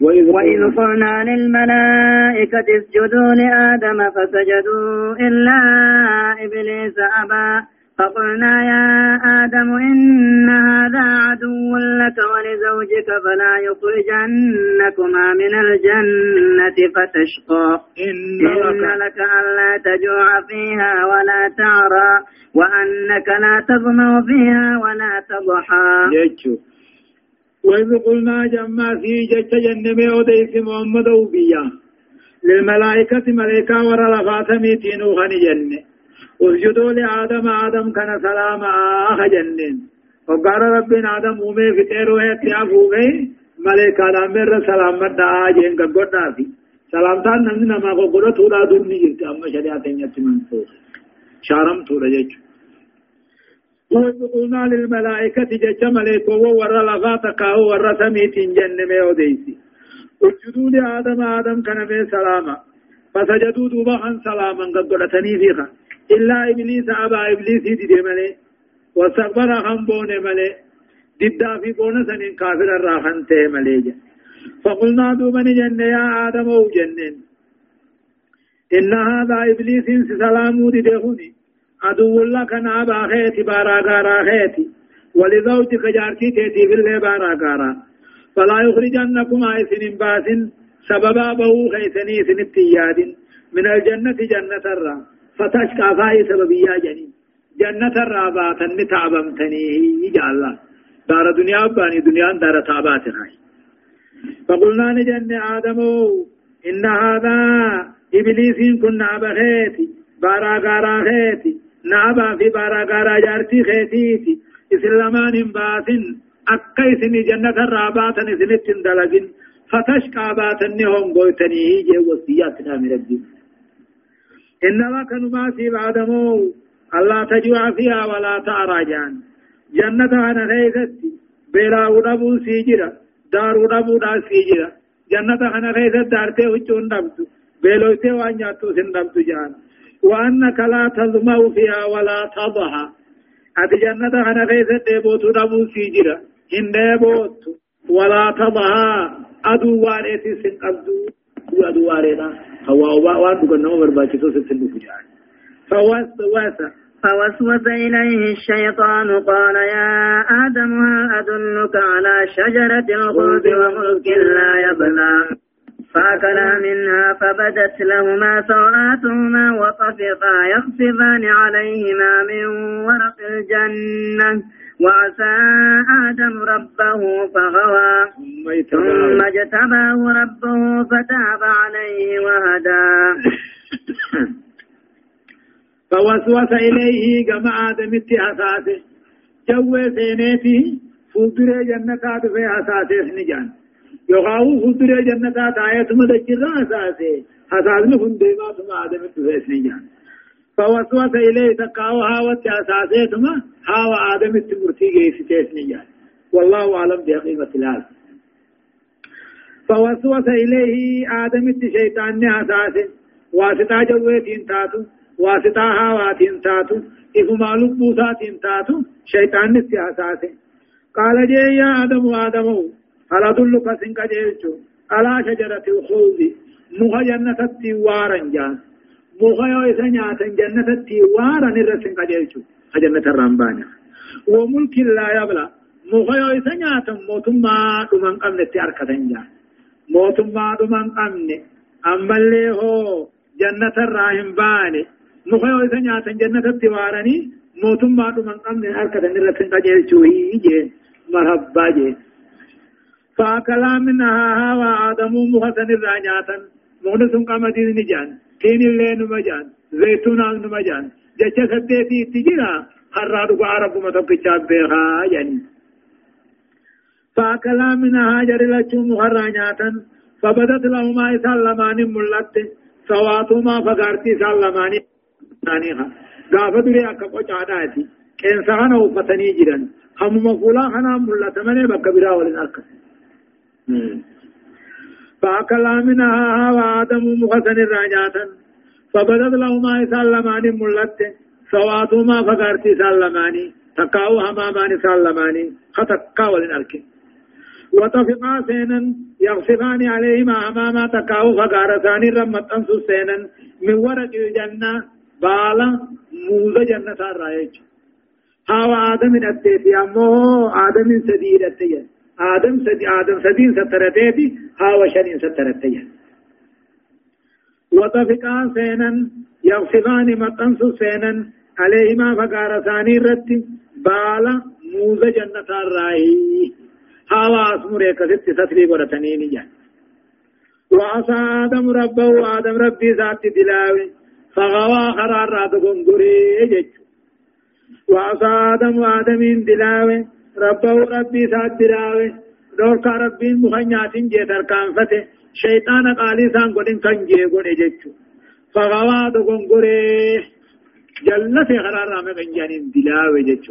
وإذ, قلنا للملائكة اسجدوا لآدم فسجدوا إلا إبليس أبى. فقلنا يا آدم إن هذا عدو لك ولزوجك فلا يخرجنكما من الجنة فتشقى. إن, إن لك ألا تجوع فيها ولا تعرى وأنك لا تظمأ فيها ولا تضحى. وإذ قلنا جمع في جت جنب أوديس محمد وبيا للملائكة ملائكة ورى لفاتميتين وخني جنة اسجدوا لآدم آدم كان سلام آخ جنين وقال ربنا آدم أمي في تيرو ہے تیافو گئی ملائکہ دامر سلام مدى آجين قد في سلام تان نمنا ما قد تورا دوني جلت أما شريعتين يتمن فوق شارم تورا جيجو وإذ قلنا للملائكة جج ملائكة ور لغات كاو ور سميت جنة ميوديسي اسجدوا لآدم آدم كان من سلاما. فسجدوا دوبا سلاما قد قلتني فيها. إلا إبليس أبا إبليس دي ملي واستكبر هم بون ملي. ددا في بون سنين كافر الراحن تي ملي فقلنا دوبا جنة يا آدم أو جنة. إن هذا إبليس سلامو دي دهوني عدو لك نابا خيتي بارا غارا خيتي. ولزوجك جارتي تيتي في اللي بارا غارا. فلا يخرجنكم آيسن باس سببا بهو خيسني سنتياد من الجنة جنة الرا. فتشكى فاي سببيا جني. جنة الرا باتن تعبمتني يجعل الله. دار دنيا باني دنيا دار تعباتنا فقلنا نجن آدم إن هذا إبليس كنا بخيتي بارا غارا خيتي. نابا في بارا غارا جارتي خيتيتي اسلمان باسن أكا إسن جنة الراباتن اسنت دلقن. فتشقى باتن هم قوتني هي وصيات نام إنما كانوا ما في بعدمو. الله تجوع فيها ولا تعرجان جنة أنا خيثتي بلا ودبو سيجرا. دار ودبو دا سيجرا. جنة أنا خيثت دارتي وچون دبتو بلوتي وانياتو سندبتو جان. وأنك لا تظمأ فيها ولا تضحى أتي جنة أنا غيث ديبوت نمو سيجرا إن ديبوت ولا تضحى أدو واريتي سن أبدو أدو وارينا هو وان بقى نمو برباكتو ستنو كجان فوسوس فوسوس إليه الشيطان قال يا آدم هل أدلك على شجرة الخلد وملك لا يبلى؟ فأكلا منها فبدت لهما سوآتهما وطفقا يخصفان عليهما من ورق الجنة وعسى آدم ربه فغوى. ثم اجتباه. ربه فتاب عليه وهدى. فوسوس إليه كما آدم اتحساسه جو سينيتي فوتر جنة في حساسه نجان. يقاو فدر جنة آية مدجر أساسه حساسنا فندما ثم آدم التفاسني جان فوسوس إليه تقاو هاوت أساسه ثم هاو آدم التمرتي جيس تسني جان والله أعلم بحقيقة الحال. فوسوس إليه آدم الشيطان أساسه واسطة جوتين تاتو واسطة هاواتين تاتو إفما لبوساتين تاتو شيطان أساسه قال جي يا آدم آدم هل أدلك سنك جيشو على شجرة الخلد. مخا جنة التوارا جان. يويسا نياتا جنة التوارا نرى سنك جيشو جنة الرمبانيا وملك لا يبلى. يويسا نياتا موتما دمان قمنا تياركة جان. موتما دمان قمنا أما اللي هو جنة مخا يويسا نياتا جنة التوارا موتما دمان قمنا هركة نرى سنك جيشو هي مرحبا جين فأكلا منها هوا آدم محسن الرانياتا مغنس قامتين نجان كين اللي نمجان زيتون نمجان جچا سديتي تجرا خرادو عرب متقشاب بها يعني فأكلا منها جر لچو مخرانياتا فبدت لهما سلمان ملت سواتهما فغارتي سلمان ثانيها غافة دري أكا قوچانا كنسان وفتني جران هم مفولا خنا ملت منه بكبرا ولن أركس فأكلا منها وآدم مخسن الراجاتا فبدت لهما سلمان ملت سواتهما فقرتي سلماني تقاو همامان سلماني ختقا ولن أركي وطفقا سينا يغصفان عليهما أماما تكاو فقار ثاني رمت أنسو سينا من ورق الجنة بالا موزة جنة الرأيج هاو آدم الأتيتي أمو آدم سديد التيان آدم سدي آدم سدين سترتيتي هاو شنين سترتيان وطفقا سينا يغصفان مطنسو سينا عليهما فقار ثاني رتي بالا موزة جنة الرأيج هاوا اسمره كذت ستري ورتنين جان وعصى آدم ربه آدم ربي ذات دلاوي فغوا قرار رات غنغري جج وعصى آدم آدم دلاوي ربه ربي ذات دلاوي دور کا ربين مخنياتين جيتر كانفته شيطان قالي سان قدن كان جي قد جج فغوا غنغري جلت قرار رام غنجانين دلاوي جج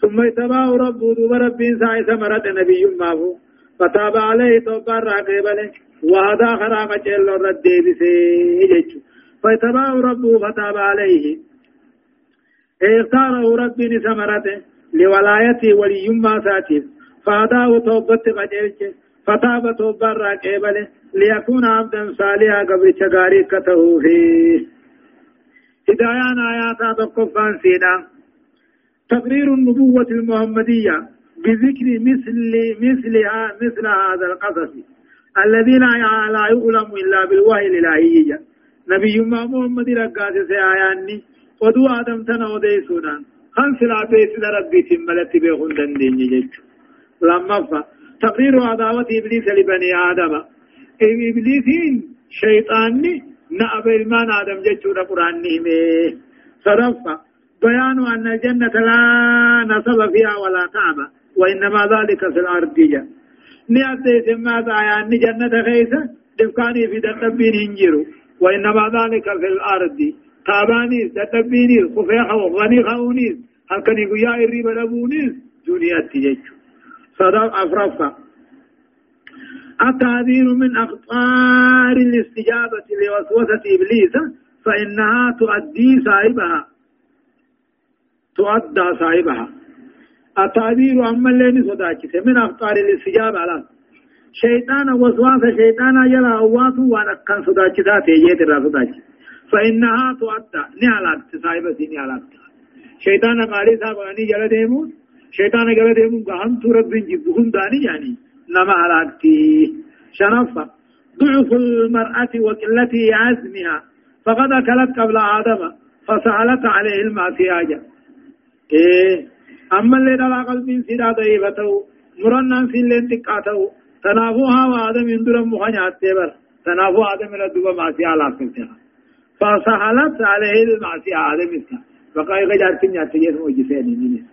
ثم اتبعه ربه دوب ربين ساي ثمرة نبي مافو فتاب عليه توبا راقبله وهذا خرام جل رد بسيجج فاتبعه ربه فتاب عليه اختاره ربي ثمرته لولايته ولي ما ساتيف فهداه توبت قجلج فتاب توبا راقبله ليكون عبدا صالحا قبل شغاري كته فيه هدايان آيات تقفان سينا تقرير النبوة المحمدية بذكر مثل مثلها مثل هذا القصص. الذين لا يعلم إلا بالوحي الإلهي. نبي محمد رقاس سيآياني ودو آدم تنو دي خمس لا بيت ربي تملت بيخون دندين جيج لما فا تقرير عداوة إبليس لبني آدم. إبليسين؟ شيطاني. نأب المان آدم جيجو قرآن نيمي. صرفا بيان أن الجنة لا نصب فيها ولا تعب وإنما ذلك في الأرض. جاء نيأتي سما يعني جنة خيسة؟ دفكاني في دتبين هنجرو. وإنما ذلك في الأرض. تاباني دتبيني خفيخة وغني خوني هل كان يقول يا إري بلبوني دنيا تجيجو صدق أفرفا التعذير من أخطار الاستجابة لوسوسة إبليس فإنها تؤدي صاحبها تؤدى صاحبها التعبير أما اللي صداكت من أخطار الاستجابة على شيطان وسواس شيطان يلا أوات وأنا كان صداكتات يجيت الرا صداكت فإنها تؤدى نعلاك صاحبة نعلاك شيطان قالي صاحب أني جل ديمون شيطان جل ديمون قام ترب جبهم داني يعني نما علاكتي شنفة ضعف المرأة وقلة عزمها. فقد أكلت قبل آدم فسألت عليه المعصية. إيه. أما اللي دلا قلبين سيدا ضعيفته مرنان سيلين تقاته تنافوها وآدم يندر مخنيات تبر تنافو آدم إلى دوبا معصية على سلطها فسهلت عليه المعصية آدم إسكا فقال غجار كنيا تجيس موجسين نينيس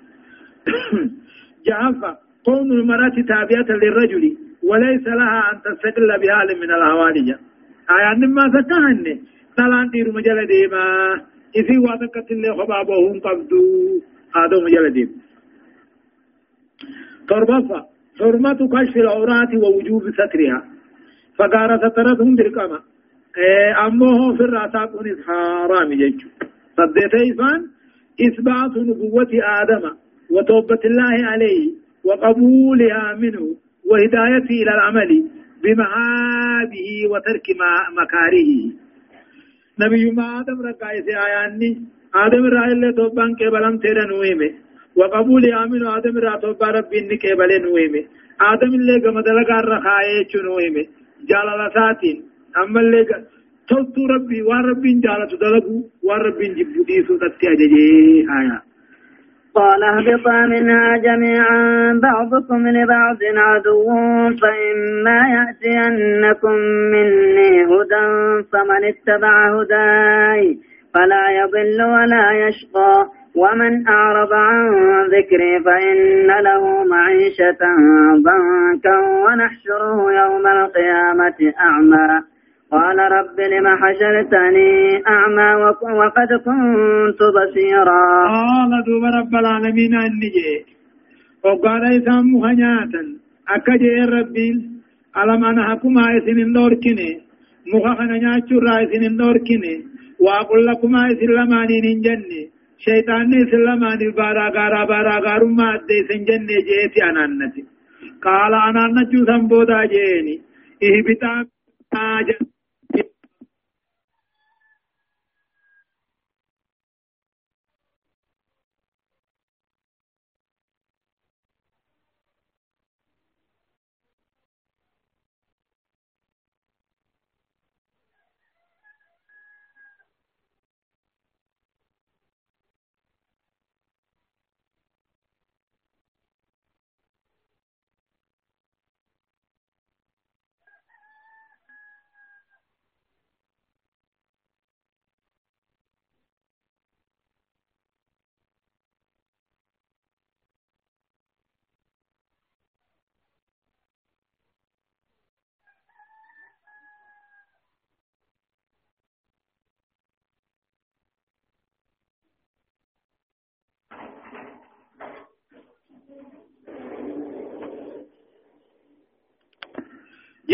جعفة كون المرأة تابعة للرجل وليس لها أن تستقل بحال من الهوانية آيان ما سكهن تلان دير مجال ديما. إذي واتكت اللي خبابهم قبدو هذا مجلدين تربصة حرمة كشف العورات ووجوب سترها. فقال سترتهم بالقمة. أمه في الرأسات حرام يجو صديت إيفان إثبات نبوة آدم وتوبة الله عليه وقبولها منه وهدايته إلى العمل بمعابه وترك مكاره نبي ما آدم رقائي آياني آدم را اللي توبان كبلم تيرا نويمه وقبول آمين آدم را توبا ربي إني كبلي نويمه آدم اللي قمد لقار رخائي نويمه جالال ساتين أما اللي تلتو ربي وان ربي جالت دلقو وان ربي جبو ديسو تتي أججي آية. قال اهبطا منها جميعا بعضكم لبعض عدو فإما يأتينكم مني هدى فمن اتبع هداي فلا يضل ولا يشقى ومن أعرض عن ذكري فإن له معيشة ضنكا ونحشره يوم القيامة أعمى. قال رب لم حشرتني أعمى وقد كنت بصيرا. قال دوب رب العالمين أنجي وقال إسام مهنياتا. أكجي ربي. ألم أنا حكما إسن دوركني مخخنا نياتشو رأيسن دوركني وأقول لكم إسلاماني ننجني. شيطان إسلاماني بارا غارا بارا غارما أدي سنجني جيتي أنانتي. قال أنا نجو سنبودا جيني. إهبتا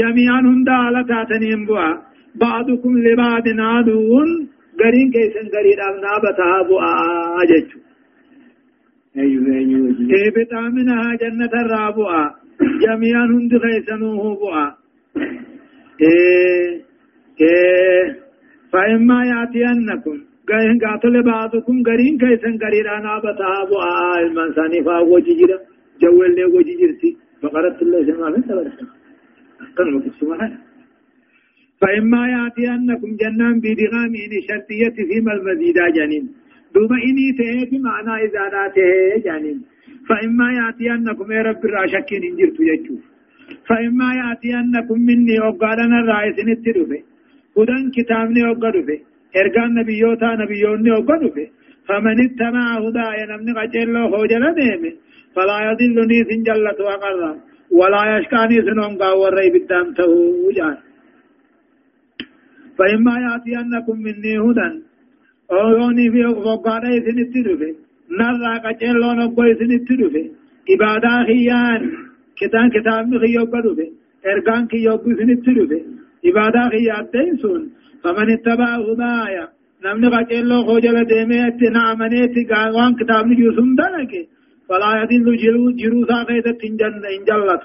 جميعا هندا على تاتنين بوا بعضكم لبعض عدو غرين كيسن غرين أبنابتها بوا أججو إبتا منها جنة الرابعة جميعا هند خيسنوه بوا إيه إيه فإما يأتينكم غين قاتل بعضكم غرين كيسن غرين أبنابتها بوا المنساني فاوجي جرا جوال لي وجي جرتي فقرت الله سمع من تبرسل كلمة السبحان فإما يأتينكم جنان بدغام إن شرطية فيما المزيد جانين دوما إني تهي بمعنى إذا راته جانين فإما يأتينكم يا رب الراشكين إنجرت يجوف فإما يأتينكم مني أقالنا الرائسين التدفه هدن كتابني أقدفه إرقان نبيوتا نبيوني أقدفه فمن اتبع هدايا نمني قجل له خجل ديمه فلا يضلني سنجلة وقرر. ولا يشكاني سنون قاور ري بالدام توجان فإما يأتينكم مني هدى أولوني في وقارة سنتدفه نرى قجلو نقوي سنتدفه إبادة خيان كتان كتاب خيو قدفه إرقان خيو سنتدفه إبادة خيان تيسون فمن اتبع هدايا نمني قجلو خوجل ديمي اتنا عمنيتي قاوان كتاب نجوسم دلقه فلا يدل جرو جرو ساقيت تنجن انجلت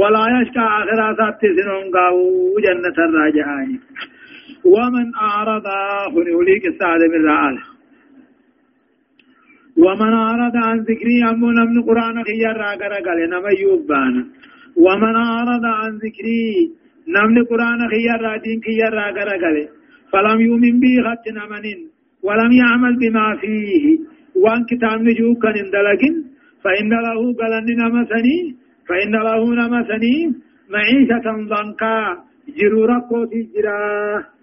ولا يشكى آخرا سات سنون قاو جنة الراجعان ومن أعرض هني وليك السعد من رعال ومن أعرض عن ذكري أمو نمن قرآن خيار راقر قال نما يوبان. ومن أعرض عن ذكري نمن قرآن خيار راجين خيار راقر قال فلم يؤمن بي خط نمن ولم يعمل بما فيه. وان كتاب نجوك كان اندلقن فإن له قلن نمسني فإن له نمسني. معيشة ضنكا جرورا قوتي جرا.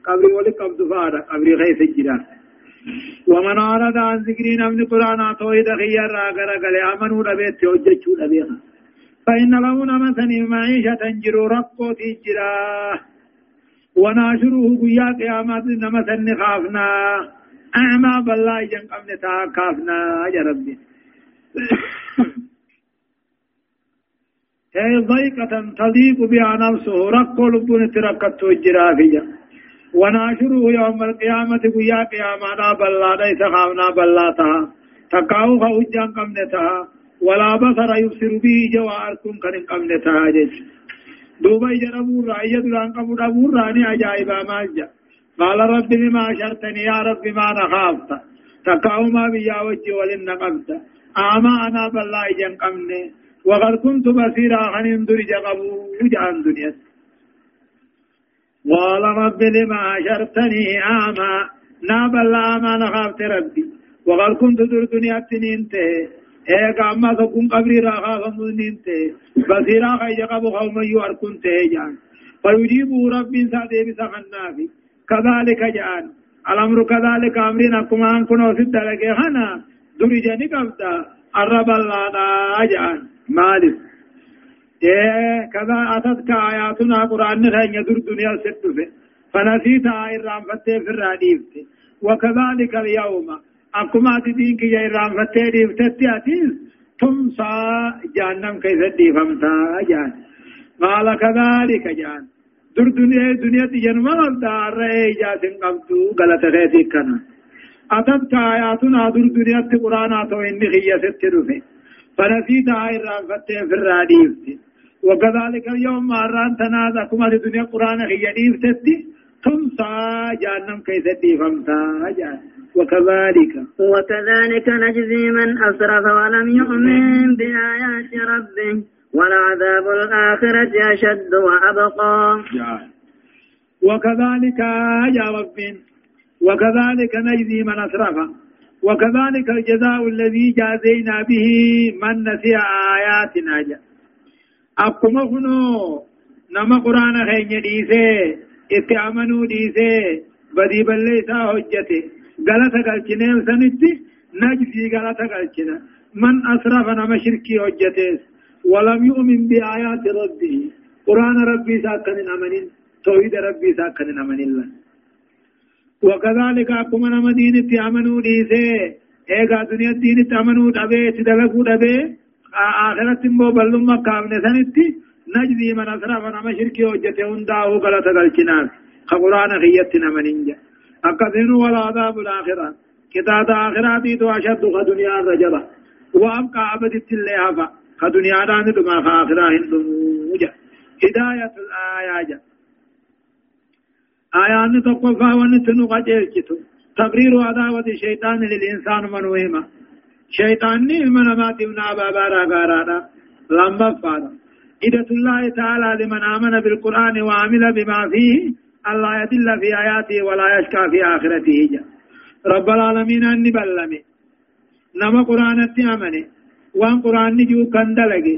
قبر ولي قبض فارا قبر غيث جرا. ومن أراد عن ذكرين من قرآن توحيد خيار راغر قل آمنوا ربيت وججو ربيها فإن له نمسني معيشة جرورا قوتي جرا. وناشره قيا قيامات نمسن خافنا. أعمى بالله جن قمن كافنا يا ربي. هي ضيقة تضيق بها نفسه رق لبن تركت الجرافية وناشره يوم القيامة ويا قيامنا بلا ليس خافنا بلا تها تقاو خوجان قمنتها ولا بصر يبصر به جواركم كن قمنتها جيش دوبا جربوا رأي دران قبو دبور راني عجائبا ماجا قال رب بما شرتني يا رب ما نخافت تقاو ما بيا وجه ولن نقبت أما أنا بالله جن قمني وقد كنت بصيرا عن اندر جقبو جان دنيا قال رب لما أشرتني أعمى ناب الله ما نخافت ربي وقد كنت در دنيا تنينته ايك اما تكون قبري راخا فمنينته بصيرا خي جقبو قوم يواركن تهجان فيجيبه ربي سادي بسخنافي كذلك جان. الأمر كذلك أمرنا كما أنكنا سد لك هنا درجني قبدا الرب الله أجان مالك إيه كذا أتتك آياتنا قرآن نخين يدر دنيا ستفه فنسيتها إرام فتح في الراديفت وكذلك اليوم أكما تدين كي إرام فتح ديفتت أتيز تمسى جهنم كيف ديفمتا جان قال كذلك جان در دنيا دنيا تجنم الدار رأي جاسم قبضو غلط غيثي كنا أتتك آياتنا در دنيا قرآن آتو إني خيّة سترفه فنسيت آير فتح في الراديف وكذلك اليوم مران تنادى كما الدنيا قرآن هي تدي تمسى جهنم كيف فمسى وكذلك. وكذلك نجزي من أسرف ولم يؤمن بآيات ربه. ولعذاب الآخرة أشد وأبقى. وكذلك يا رب وكذلك نجزي من أسرف وكذلك الجزاء الذي جازينا به من نسي آياتنا جاء أقوم هنو نما قرآن خين ديسي اتعمنوا ديسي بدي بليسا حجته غلطة قلچنين سنتي نجزي غلطة قلچنا من أسرف نما شركي حجته ولم يؤمن بآيات ربه قرآن ربي ساكن أمنين توحيد ربي ساكن أمنين الله وكذلك أكما نما دين اتعمنوا ديسي ايغا دنيا دين اتعمنوا دبي تدلقوا دبي. آخرت مو بلما كامن سنتي نجزي من أسرف نما شركي حجته هنداه غلطة قلچناس قرآن خيتنا منينجا أكثر والعذاب الآخرة. كتاب آخرة تو أشد دنيا رجلا. وأبقى أبد اللي كدنيا دان دما آخرة هندوجا هداية الآيات آيان تقفى ونتنو قجلتو تقرير عداوة الشيطان للإنسان من وهما شيطان من ما تمنع بابارا غارانا لما فادا إدة الله تعالى لمن آمن بالقرآن وعمل بما فيه الله يدل في آياته ولا يشكى في آخرته جا. رب العالمين أني بلمي نما قرآن أمني وان قرآن نجو كان دلقي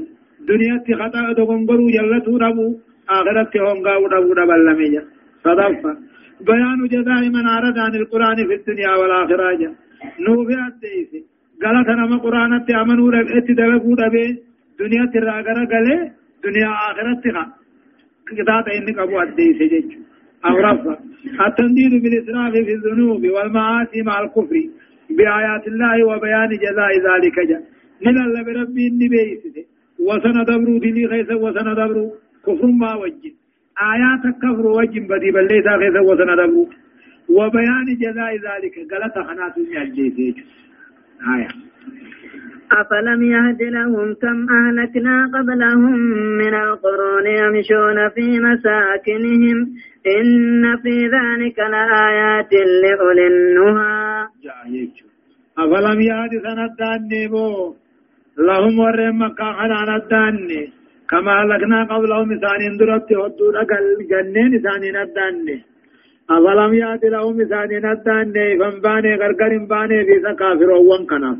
دنيا تي خطا دغنغرو يلتو ربو آخرت هونغا ودبو دبلمي صدفة بيان جزاء من أراد عن القرآن في الدنيا والآخرة. جا نوبي أدئيس غلط نما قرآن تي أمنو رقت دلقو دبي. دنيا تي راغرا غلي دنيا تي خان كتاب إنك أبو أدئيس جيجو أو رفع التنديد بالإسراف في الذنوب والمعاصي مع الكفر. بآيات الله وبيان جزاء ذلك جاء. من الله بربي إني بيسته وسن دبرو دلي خيسا وسن دبرو كفر ما وجه. آيات كفر وجه بدي بل ليس خيسا وسن دبرو وبيان جزاء ذلك. غلط خنات الجيسيج آية. أفلم يهد لهم كم أهلكنا قبلهم من القرون يمشون في مساكنهم. إن في ذلك لآيات لأولي النهى. أفلم يهد سندان لهم ورم مكة خنان الدان كما لكنا قبلهم إسانين درت هدو رقل جنين إسانين الدان أولم يأت لهم إسانين الدان فنباني غرغر باني في سكافر وان كنا.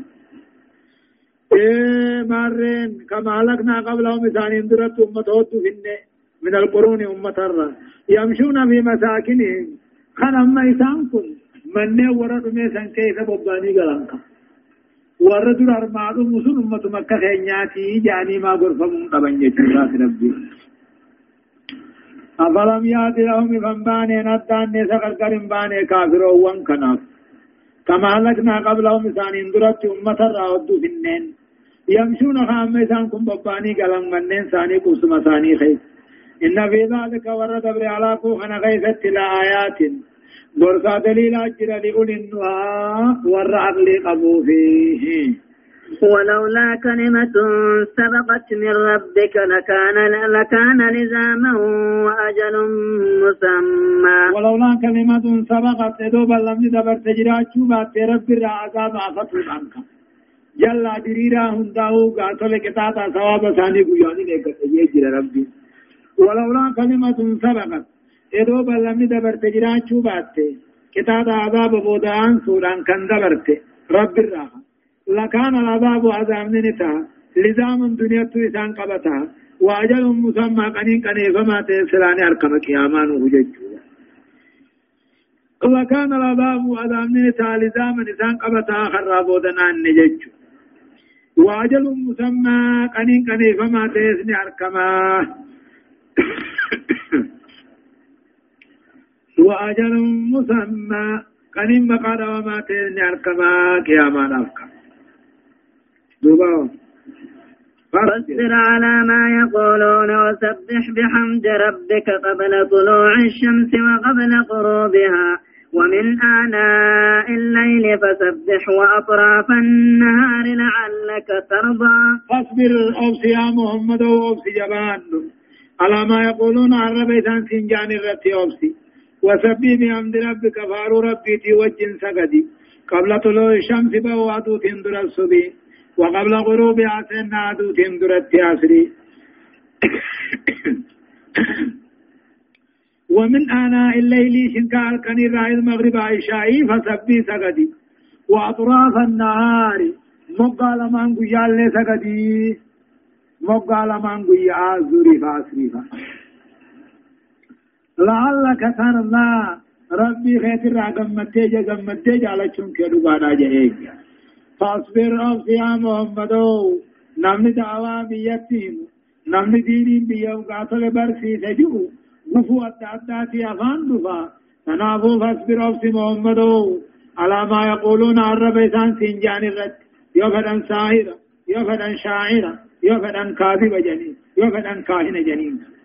إيه مارين كما لكنا قبلهم إسانين درت أمة هدو فيني. من القرون أمة الرّ يمشون في مساكنهم. خنم إسان كن من ورد ميسان كيف بباني غلانكم warra dura armaadhumu sun ummatuma akka keenyaati jaanii maa gorfamuun qaban jechuudha rabbi أفلم يأتي لهم فنباني ندان سقرقر باني كافرون كناف كما هلكنا قبلهم سانين درت أمة الرعود في النين يمشون خام سان كم بباني قلم منين ساني قسم ساني خيس إن في ذلك ورد بر على كوخنا خيست لآيات برسا دليل أجر لأولي النهى والرعب قبو فيه ولولا كلمة سبقت من ربك لكان لكان لزاما وأجل مسمى ولولا كلمة سبقت دوبا لم يدبر تجرات شوبات رب العذاب عفتو عنك جل دريرا هنداو قاتل كتاتا ثواب ثاني قياني لك يجر ربي ولولا كلمة سبقت دبرت جراچو باته كتاب عذاب بودان سوران كان دبرت رب الراحة لكان العذاب عذاب نتا لزام دنيا إسان قبتا وأجل مسمى قنين قنين فما تسلاني أركم قيامان وججو لكان العذاب عذاب نتا لزام إسان قبتا خرابودنا نججو وأجل مسمى قنين قنين فما تسلاني أركما وأجل مسمى. قد مقاد وما تيني أركما قياما نفكا دوبا. فاصبر على ما يقولون وسبح بحمد ربك قبل طلوع الشمس وقبل غروبها. ومن آناء الليل فسبح وأطراف النهار لعلك ترضى. فاصبر. أوس يا محمد أوس جبان على ما يقولون عن ربي سنجان الرتي أوسي وسبي بحمد ربك فارو ربي تي وجن سقدي. قبل طلوع الشمس بواتو تندر الصبي. وقبل غروب عسن عدو تندر التياسري ومن آناء الليل شنكا الكني رأي المغرب عشائي فسبي سقدي. وأطراف النهار مقال من قيال سقدي. مقال من قيال زوري فاسري. لعلك ترضى. ربي خير راغمتي جغمتي جالچون كدو بادا جهي فاصبر أو يا محمد. نمني دعوا بيتين نمني دينين بيو قاتل برسي سجو غفو التعداتي افان دفا تنافو فاصبر أو محمد. على ما يقولون عرب إنسان سنجان الرد يفدن ساهرة يفدن شاعرة يفدن كاذب جنين. يفدن كاهن جنين.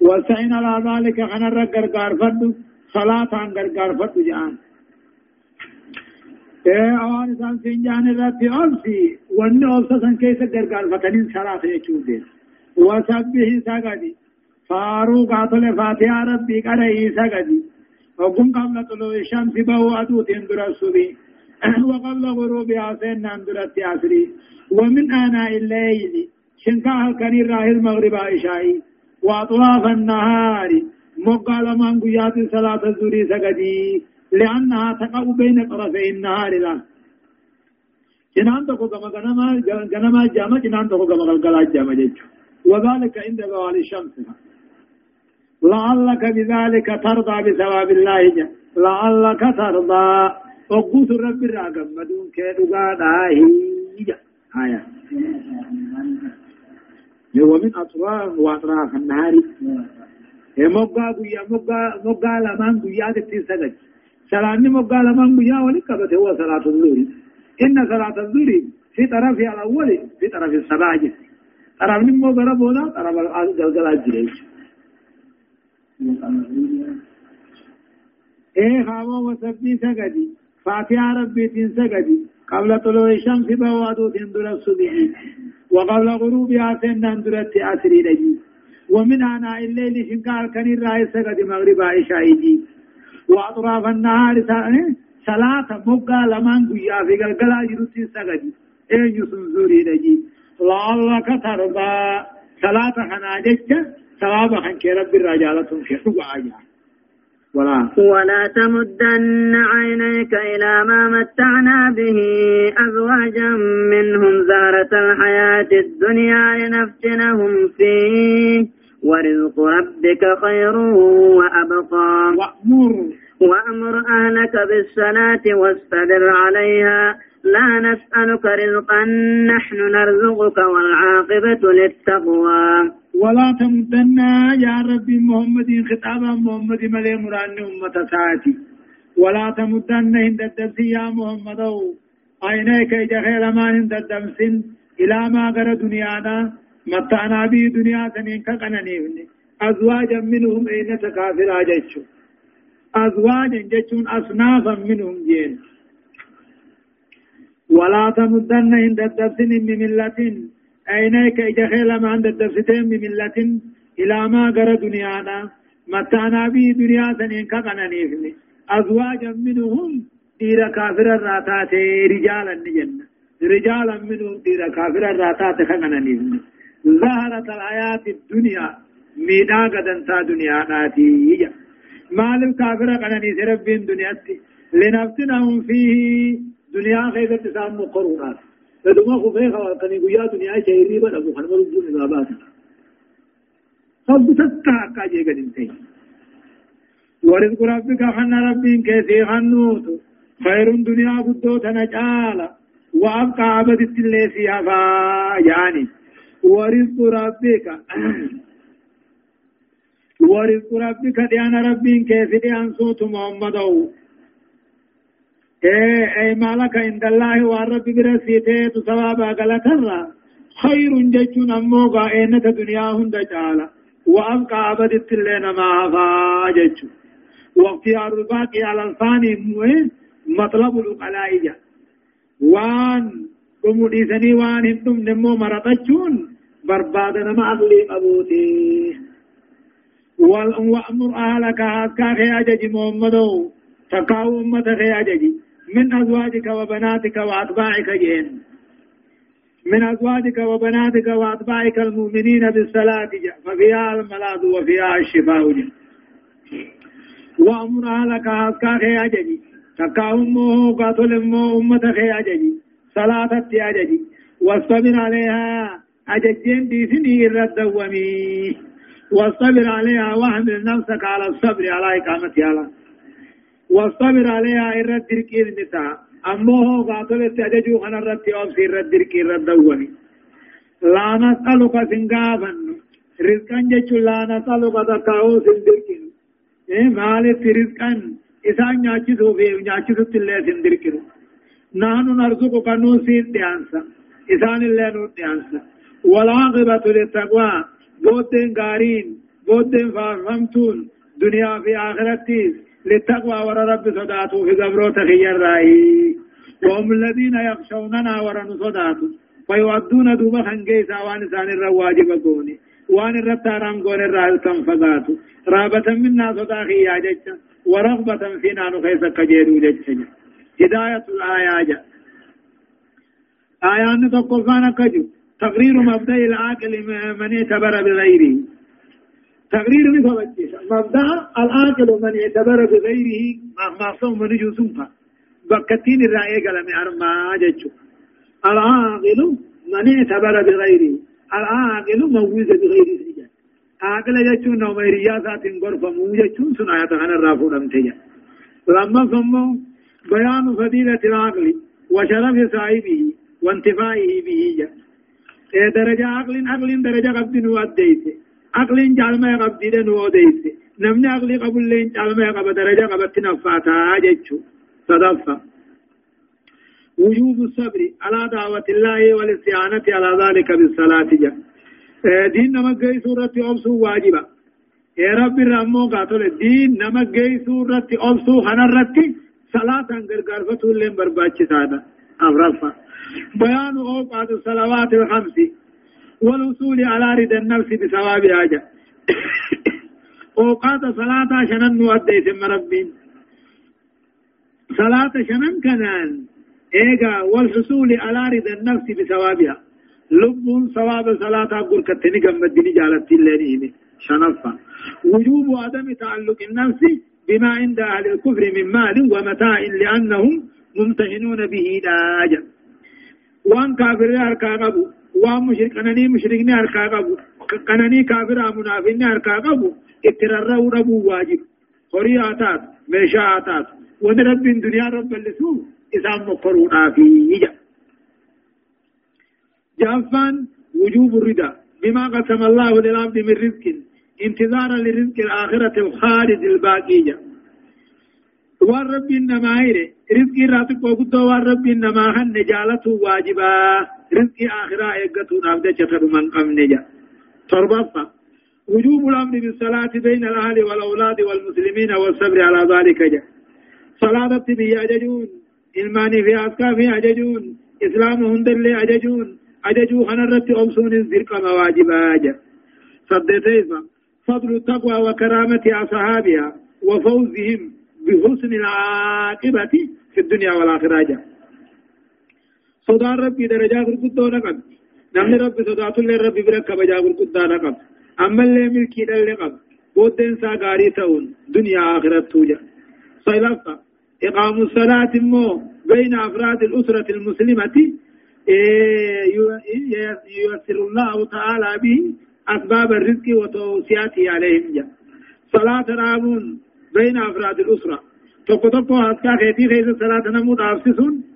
وسعين على ذلك خنا رجر غرفد صلاة عن غرغر فد جان. اوان سان سنجان رات اوسي ون اوسا کیسے غرغر فتنين صلاة يچودين وسبح سغدي فاروق عطل فاتحة ربي قرأي سغدي وقم قبل طلوع الشمس بهو أدو تندر الصبي وقبل غروبها سن اندر التعسري ومن آناء الليل شنكاها كان الراهي المغرب عشائي وأطراف النهار. مقال من قيات صلاة الزوري سقدي. لأنها تقع بين طرفي النهار لا. جنان تقو كما غنما غنما جامع جنان تقو كما غلغلا جامع جيجو وذلك عند زوال الشمس. لعلك بذلك ترضى بثواب الله جل لعلك ترضى. وقوت رب الراقم مدون كيدوغا داهي آية. هو من أطراف وأطراف النهار. مقا قويا مقا مقا لمن قويا تتين سجد. سلامي مقا لمن قويا ولكبت هو صلاة الظهر. إن صلاة الظهر في طرف الأول في طرف الصباح. جس طرف نمو ضرب هنا طرف الجلجل الجريج إيه خاوة وسبي سجدي فاتحة ربي تين سجدي قبل طلوع الشمس بوادو تندر الصبح. وقبل غروبها سنان درت أسري لجي ومن آناء الليل شنكار كان الرأي سقد مغرب عشائي وأطراف النهار صلاة مقا لمن قيا في قلقلا جرسي سقد أين يسنزوري لجي لعلك ترضى صلاة خناجك ثواب خنك رب الرجالة في حقا ولا ولا تمدن عينيك إلى ما متعنا به أزواجا منهم زهرة الحياة الدنيا لنفتنهم فيه. ورزق ربك خير وأبقى. وأمر. وأمر أهلك بالصلاة واستدر عليها. لا نسألك رزقا نحن نرزقك والعاقبة للتقوى. ولا تمدن يا ربي محمد خطابا محمد ملي مران أمة ساعتي. ولا تمدن عند الدبس يا محمد. عينيك جخيل ما عند الدبس إلى ما غر دنيانا. متعنا بي دنيا سنين كقننيفن أزواجا منهم أين تكافر أجتشو أزواجا جتشون أصنافا منهم جين. ولا تمدن عند الدبس من ملة. عينيك إجخيل ما عند الدفتين بملة إلى ما قرى دنيانا. متانا بي دنيا سنين كقنانيفني أزواجا منهم دير كافر الراتات رجالا نجنة رجالا منهم دير كافر الراتات كقنانيفني ظهرت الحياة الدنيا ميدا قدن تا دنيا ناتي مالم كافر قناني ربين دنياتي. لنفتنهم فيه دنيا خيبة تسام قرونات. فدما خو فيها كان يقول دنيا شيري بنا ابو حنبل بن غابات خب تتا كاجي قدين تي ورزق ربك خن ربين كيسي خنوت خير دنيا قدو تنجالا وأبقى عبد التلسي هفا يعني ورزق ربك ورزق ربك ديان ربين كيسي ديان صوت محمدو. اي مالك عند الله والرب برسيته ثوابا غلطرا خير جچون اموغا اينة دنيا هند جالا وابقى عبدت لنا ما فاجچ واختيار الباقي على الفاني مطلب العقلاء وان قموديسني وان هندم نمو مرتجون بربادنا مع اللي قبوتي وأمر أهلك هاتكا خياجج محمدو تقاو أمة خياجج من أزواجك وبناتك وأتباعك جين من أزواجك وبناتك وأتباعك المؤمنين بالصلاة ففيها الملاذ وفيها الشفاء جين وأمر أهلك هاتكا خياجج تقاو أمه قاتل أمه أمة خياجج صلاة أجج واصطبر عليها أججين دي سني الردومي واصطبر عليها وأحمل نفسك على الصبر على إقامتها على واصطبر عليها الرد دركي النساء. أمه قاتل تججو خنا الرد أبسي الرد دركي الردومي لا نسألك سنقابا رزقا جيش لا نسألك تكاو سندركي إيه مالك رزقا. إسان نياچسو في نياچسو تلي سندركي نحن نرزقك نوسين ديانسا إسان الله نور ديانسا والعاقبة للتقوى. بودين غارين بودين فارمتون دنيا في آخرتي للتقوى ورى رب صداتو في قبرو تخير رأي وهم الذين يخشوننا ورى صداتو فيودون دوبا خنجيسا وان سان الرواجب قوني وان الرتارام قون الرائل تنفذاتو رابة منا صداخي يا جيش ورغبة فينا نخيسا كجيرو جيش هداية الآيات آيان تقفان كجو تقرير مبدأ العاقل من اعتبر بغيره. تقرير مثل مبدأ العاقل من اعتبر بغيره ما صوم من جوسمها بكتين الرأي قلم أرما جتشو العاقل من اعتبر بغيره. العاقل موجود بغيره عاقل جتشو نو ميرياسات غرفة موجتشو سنايا تغنى الرافو نمتجا لما ثم بيان فضيلة العقل وشرف صاحبه وانتفائه به إيه درجة عقل عقل درجة قبض نو أديت عقل جالما قبض نو أديت نمني عقل قبل لين جالما قبض درجة قبض نفاتا جتشو صدفة. وجوب الصبر على دعوة الله والاستعانة على ذلك بالصلاة جا. إيه دين نمك سورة أبسو واجبة. يا رب الرحمن قاتل. الدين نمك سورة أبسو خنرتي. صلاة غرغر فتول لين برباچ سادا. أمرفا بيان أوقات الصلوات الخمس. والوصول على رضا النفس بثواب حاجة أوقات صلاة شنن نؤدي ثم ربين صلاة شنن كنان إيجا والحصول على رضا النفس بثوابها. لب ثواب صلاة أقول كتني قمدني جالت اللينين شنفا. وجوب عدم تعلق النفس بما عند أهل الكفر من مال ومتاع لأنهم ممتهنون به داجا وأن كافر أركا قبو وان مشرك أنني مشركني أركا قبو قنني كافر منافقني أركا قبو اترروا ربو واجب خري آتات ميشا آتات وان رب الدنيا رب اللسو إسام مقرون في يجا جافان وجوب الرضا بما قسم الله للعبد من رزق انتظارا لرزق الآخرة الخالد الباقية والرب إنما هيري رزق راتك وقدو والرب إنما هن نجالته واجبا رزق آخرة إيقاتو نابدة جتر من قم نجا تربطة وجوب الأمر بالصلاة بين الأهل والأولاد والمسلمين والصبر على ذلك جا صلاة تبي أججون إلماني في أسكا في أججون إسلام هندر لي أججون أججو خنرت أمسون الزرق مواجبا جا صدتيسا فضل التقوى وكرامة أصحابها وفوزهم بحسن العاقبة في الدنيا والآخرة جاء صدى ربي درجات القدو نقب نمن ربي صدى الله ربي بركة بجاب القدو نقب أما اللي ملكي دل نقب بودن ساقاري تون دنيا آخرة توجا صيلفة إقام الصلاة مو بين أفراد الأسرة المسلمة ييسر الله تعالى به أسباب الرزق وتوسياته عليهم جا صلاة رامون بين أفراد الأسرة توكو هاسكا خيتي خيس صلاة نمود أفسسون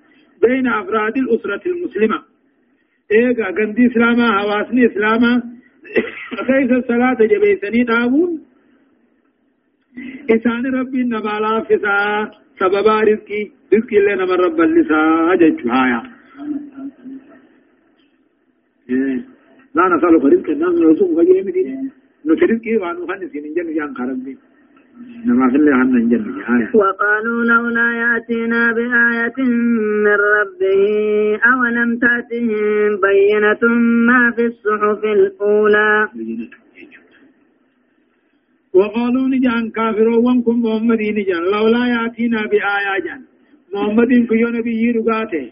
بين أفراد الأسرة المسلمة. إيغا غندي إسلاما حواسني إسلاما. خيس الصلاة جبيسني داوون إسان ربي نبالا فسا سببا رزقي رزقي اللي نمر رب اللسا ججو هايا. لا نسألك رزقا نحن نرزقك يا مدينة نترزقي وعنو خنسين جن جان خربين وقالوا لولا يأتينا بآية من ربه أولم تأتهم بينة ما في الصحف الأولى؟ وقالوا نجان كافرون وانكم محمدين نجان. لولا يأتينا بآية جان. محمد كيو نبي رغاته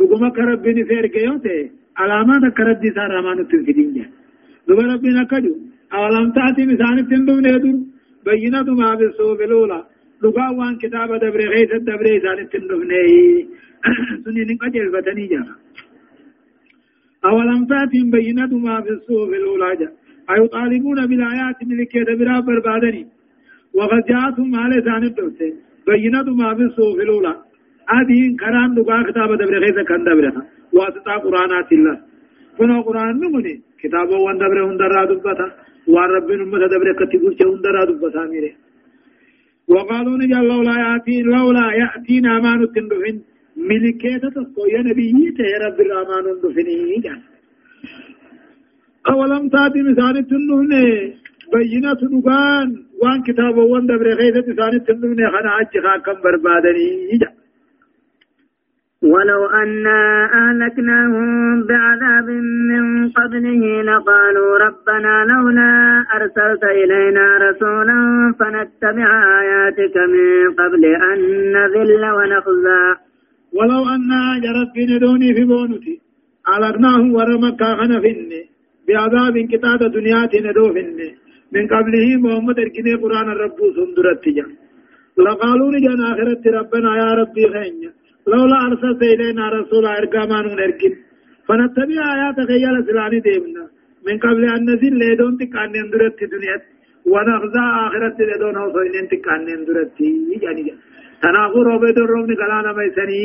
رغم كربين فير كيوته علامات كرد سار رمان تنفدين جان. رغم ربنا كدو أولم تأتي مثال تندون يدر بينة ما في الصحف الأولى لغا وان كتاب دبر غيث الدبر إسان تندون سنين قجل فتني جان أولم تأتي بينة ما في الصحف الأولى جان أيطالبون بالآيات من لكي دبرا بربادني. وقد جاءتهم على ثان الدوسة بينات ما في الصوف الأولى هذه كران لقاء كتاب دبر غيث كان دبرها واسطة قرآنات الله. كنا قرآن نمني كتاب وان دبر هندرا دبتا. وان رب نمت دبر كتبور چه هندرا دبتا ميري وقالوا نجال لولا يأتي لولا يأتينا ما نتندفن ملكيتا تسكو يا نبي يا رب الرحمن ندفني جان أولم تاتي مثال تنون بينة دقان وان كتاب وان دبر غيثة مثال تنون خنا عجخا كم بربادني يجا ولو أنا أهلكناهم بعذاب من قبله لقالوا ربنا لولا أرسلت إلينا رسولا فنتبع آياتك من قبل أن نذل ونخزى. ولو أنا جرت في ندوني في بونتي ألقناهم ورمكا فيني بعذاب كتاب دنيا ندوفن من قبله محمد اركني قرآن الرب سندرت جا لقالوا لجان آخرت ربنا يا ربي خين لولا أرسلت إلينا رسولا إرقامان اركن فنتبع آيات خيال سلاني ديمنا. من قبل أن نزل لدون تكان اندرت دنيا ونخزى آخرت لدون وصوين تكان اندرت. يعني تناقو روبيد الرومن قلانا ميساني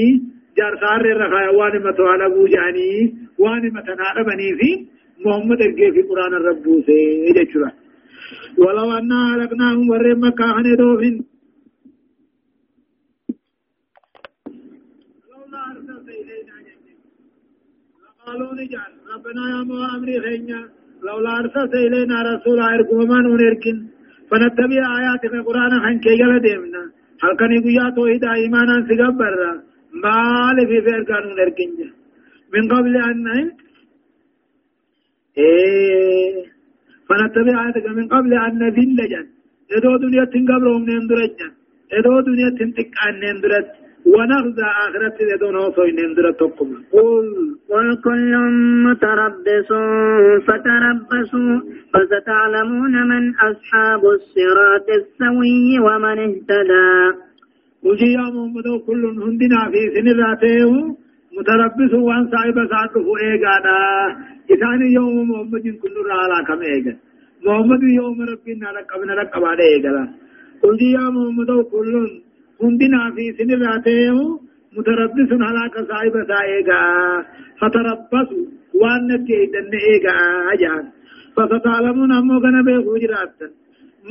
جار سار رخايا واني متوالا بوجاني واني متناقب بني محمد ارجع في قرآن سي جچرا ولو أن أهلكناهم ور مكة هندوفين لولا أرسلت إلينا قالوا نجعل ربنا يا مو أمري خينيا لولا أرسلت إلينا رسولا إركم ما نركن فنتبع آياتك القرآن خن كي يلا ديمنا. هل كان يقول توحيد إيمانا سيغبر ما لفي فير كانوا نركن من قبل أن إيه. فنتبع آياتك من قبل أن نذل جن إدو دنيا تنقبلهم نندرج جن إدو دنيا تنتقان نندرج. ونخزى آخرت إدو نوصي نندرج تقم قل قل كل متربص فتربصوا فستعلمون من أصحاب الصراط السوي ومن اهتدى. وجي يا محمد كل هندنا في سن ذاته متربص وان صاحب ساعته إيقانا إسان يوم محمد كل رعلا كم إيقا. محمد يوم ربنا لقبنا لقبنا إيقا قل يا محمد كل هندنا في سن ذاته متربص هلاك صاحب ساعيقا فتربصوا وان نتيدن إيقا أجان فستعلمون أمو كان بيخوجرات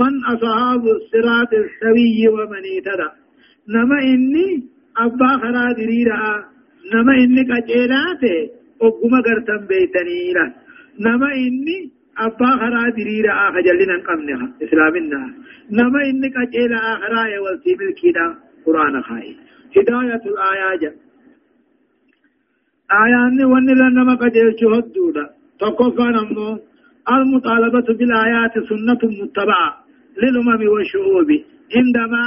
من أصحاب الصراط السوي ومن اهتدى نما إني أبا خرا دريرا نما إني قجيلاته أقوم قرتم بيتنيرا نما إني أبا خرا دريرا خجلنا قمنها إسلامنا نما إني قجيلا آخرا يولتي ملكينا قرآن خاي هداية الآيات آيان ون لنما قجيل شهدودا تقفى نمو المطالبة بالآيات سنة متبعة للأمم والشعوب عندما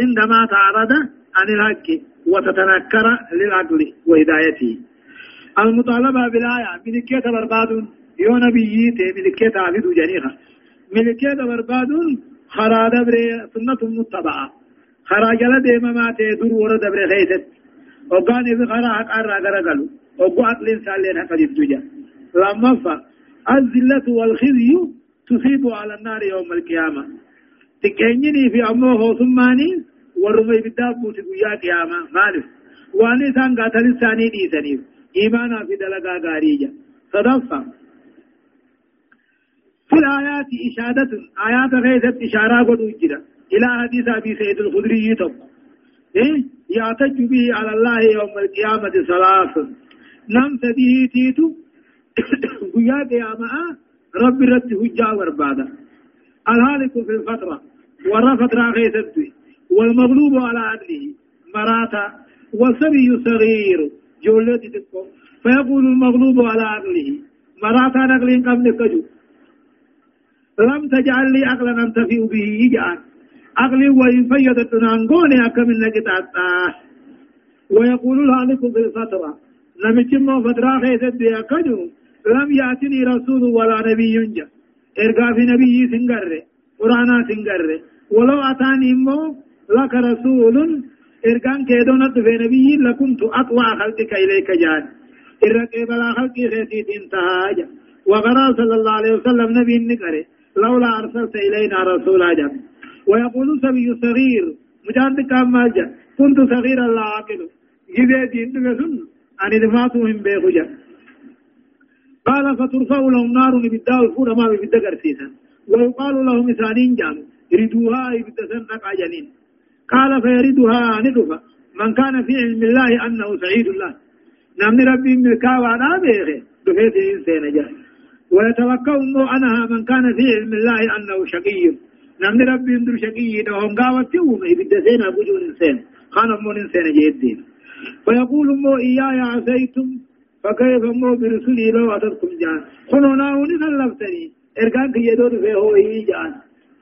عندما تعرض عن الحق وتتنكر للعقل وهدايته المطالبة بالآية ملكية برباد يو نبيي ملكية عبد جنيخة ملكية برباد خرا دبر سنة متبعة. خرا جل ديم ما تدور ورا دبر خيست. وقان إذا خرا حق أرى غرقلو. وقو عقل إنسان لين حق الدجا لما فا الذلة والخزي تصيب على النار يوم القيامة. تكينيني في أمه ثماني ورمي بالدابوت قيا قيامة. مالف. واني سان قاتل الثاني ديسانيف. إيمانا في دلقا غاريجا صدفة في الآيات إشادة آيات غيثت إشارة قد وجد. إلى حديث أبي سيد الخدري تب إيه؟ يعتج به على الله يوم القيامة ثلاث نم سديه تيتو. قيا قيامة رب رد هجا وربادا الهالك في الفترة. ورفت راخي سدوي والمغلوب على عدله. مراتا. والصبي صغير. جولة تكو. فيقول المغلوب على عقله مراتا نقل قبل كجو. لم تجعل لي عقلا انتفئ به يجعل. عقلي وإن فيدت نانقوني أكمل نقطع ويقول الهالك في الفترة لم يتم فترة خيست يكجو لم يأتني رسول ولا نبي ينجا. إرقى في نبي سنقر قرانا سنقر. ولو أتاني مو لك رسول. إرقان كيدونة في نبي لكنت أطوع خلقك إليك جان. إرقى بلا خلقي خيتي انتهى وقرأ صلى الله عليه وسلم نبي النقر. لولا أرسلت إلينا رسولا جان ويقول سبي صغير مجاند كام مالجا كنت صغيرا لا عاقل جبه دين بسن أن دماتهم بيخجا قال فترفع لهم نار بداء الفور ما ببدا قرسيسا ويقال لهم إسانين جام ردوها بدا سنق جنين قال فيردها ندفا من كان في علم الله أنه سعيد الله. نمن ربي ملكا وأنا بيخي دفيت إنسان جاء ويتوقع أنها من كان في علم الله أنه شقي. نمن ربي اندر شقي. دهم قاوة يوم يبدأ سينا بجون إنسان خان أمون إنسان جيدين فيقول مو إياي عسيتم. فكيف مو برسولي لو أتركم جان. خنونا ونسا لفتني إرقان كي يدور في هو إيه جان.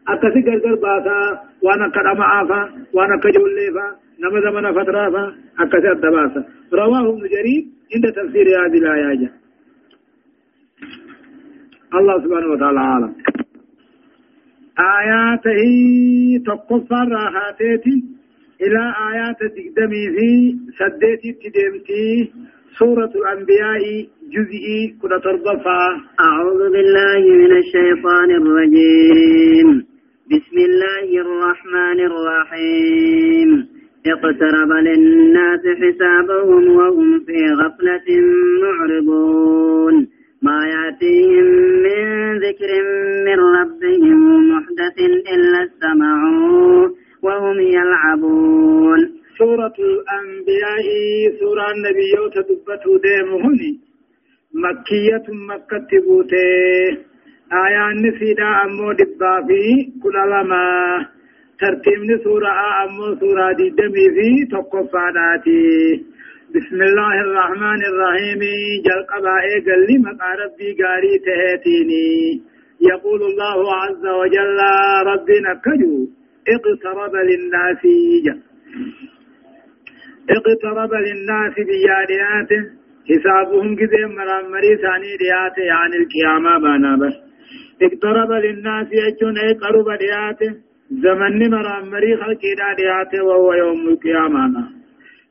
أكسي قرقر باسا. وأنا قدم آفا. وأنا كجولي فا نما زمن فترة فا أكسي الدباسا رواه ابن جرير. عند تفسير هذه الآيات الله سبحانه وتعالى عالم. آياته تقصى راحاتي إلى آيات تقدمي في سديتي تدمتي سورة الأنبياء جزئي كنا ترضفا أعوذ بالله من الشيطان الرجيم. بسم الله الرحمن الرحيم. اقترب للناس حسابهم وهم في غفلة معرضون. ما يأتيهم من ذكر من ربهم محدث إلا استمعوه وهم يلعبون. سورة الأنبياء سورة النبي تدبته ديمهني مكية مكة بوته آية نسيدا أمو دبا في كل لما ترتيب سورة أمو سورة دي دمي في تقفاناتي بسم الله الرحمن الرحيم. جل قبائي قل لي مقا ربي قاري تهتيني. يقول الله عز وجل ربنا كجو اقترب للناس اقترب للناس بياديات حسابهم كذا مرامري ثاني ديات. يعني القيامة بانا بس. اقترب للناس يجون أي قرب ديات. زمن مرامري خلقي ديات. وهو يوم القيامة.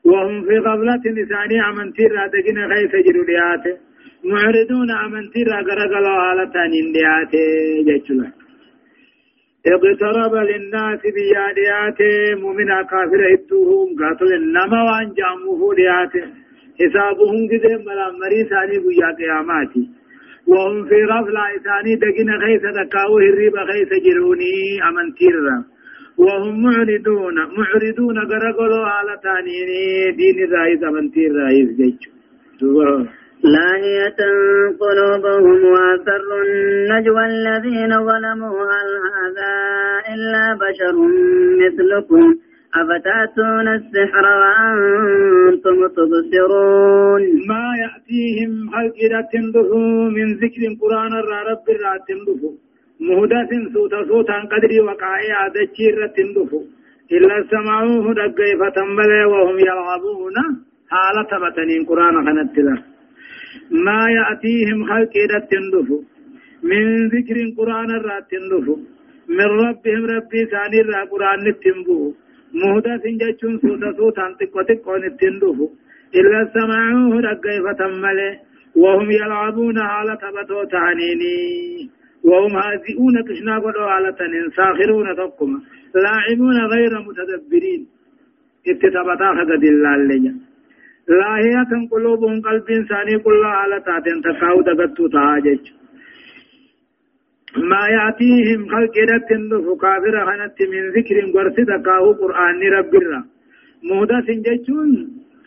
وهم في غفلة لساني أمنتي رادقين خيس جرو ديات معرضون أمنتي راقرقلوا حالتان ديات جيشلا اقترب للناس بياديات مؤمنا كافر هدوهم قاتل النما وان جاموه ديات حسابهم كده ملا مري ثاني بيا قياماتي. وهم في غفلة ثاني دقين خيس دكاو هريب خيس جروني أمن تيرا. وهم معرضون معرضون قرقلوا على تانيني دين الرئيس أمن تير رئيس جيش لاهية قلوبهم وأسروا النجوى الذين ظلموا هل هذا إلا بشر مثلكم؟ أفتأتون السحر وأنتم تبصرون؟ ما يأتيهم تندفو من ذكر القرآن رب تندفو. مهدث صوت صوتا قدري وقائع دجير تندفو إلا سمعوه دقيفة ملي وهم يلعبون حالة بتنين قرآن خنت ما يأتيهم خلق تندفو من ذكر القرآن تندفو من ربهم ربي ثاني را قرآن تنبو مهدث جتشون صوت صوتا تقو تقو نتندفو إلا سمعوه دقيفة ملي وهم يلعبون حالة بتو تعنيني وهم هازئون كشنا قدوا على ساخرون تقما لاعبون غير متدبرين. اتتبتا خد الله لجا لاهية قلوبهم قلب إنساني كلها على تاتين تقاو دقتو تهاجج. ما يأتيهم خلق رت كافر خنت من ذكر قرس تقاو قرآن رب الرا. مهدس جيشون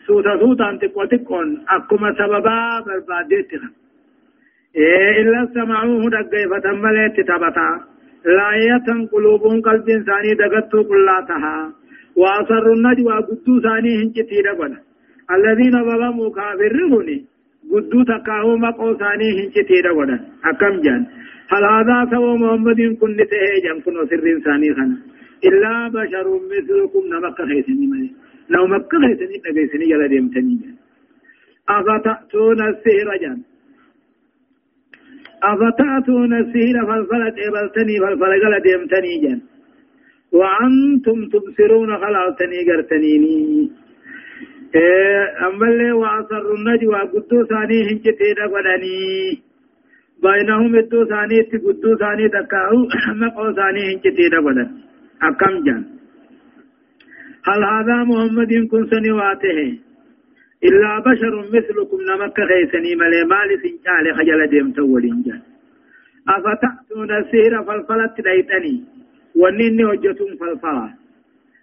سوتا سوتا انتقو تقون أكما سببا بربادتنا إيه إلا سمعوه دقيفة ملت تبتا لاية قلوبهم قلب ثاني دقتو قلاتها وأسروا النجوى قدو ثاني هنجتي دقنا الذين ظلموا كافروني قدو تقاهو مقو ثاني هنجتي دقنا أكم جان هل هذا سوى محمد كن تهيجا كن سر ثاني خنا إلا بشر مثلكم نمك خيسني ملي لو مكة خيسني يلا ديمتني أفتأتون السهر جان أفتأتون السهر فالفلت إبلتني فالفلقل ديمتني جان وأنتم تبصرون خلالتني قرتنيني. إيه أما اللي وأسر النجوى قدو ثاني هنجتي دقلني بينهم الدو ثاني تقدو ثاني تكاو مقو ثاني هنجتي دقلن أكم جان هل هذا محمد كن سنواته إلا بشر مثلكم نمك خيسني ملي مالي سنجال خجل ديم تولين جان أفتأتون السهر فالفلت ديتني ونيني وجتم فالفلا.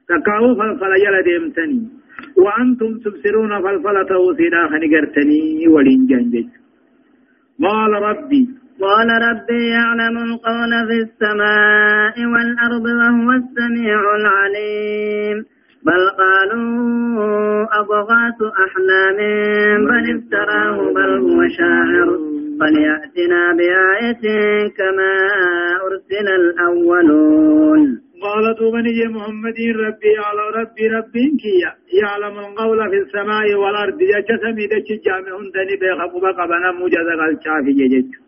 تكاو فالفلا يلا ديمتني. وأنتم تبصرون فالفلا توسينا خنقرتني ولين جان قال ربي. قال ربي يعلم القول في السماء والأرض وهو السميع العليم. بل قالوا أضغاث أحلام بل افتراه بل هو شاعر. فليأتنا بآية كما أرسل الأولون. قال دوبني محمد ربي على ربي ربي كيا. يعلم القول في السماء والأرض. يجسمي دچ جامع دني بخبا قبنا مجد الشافي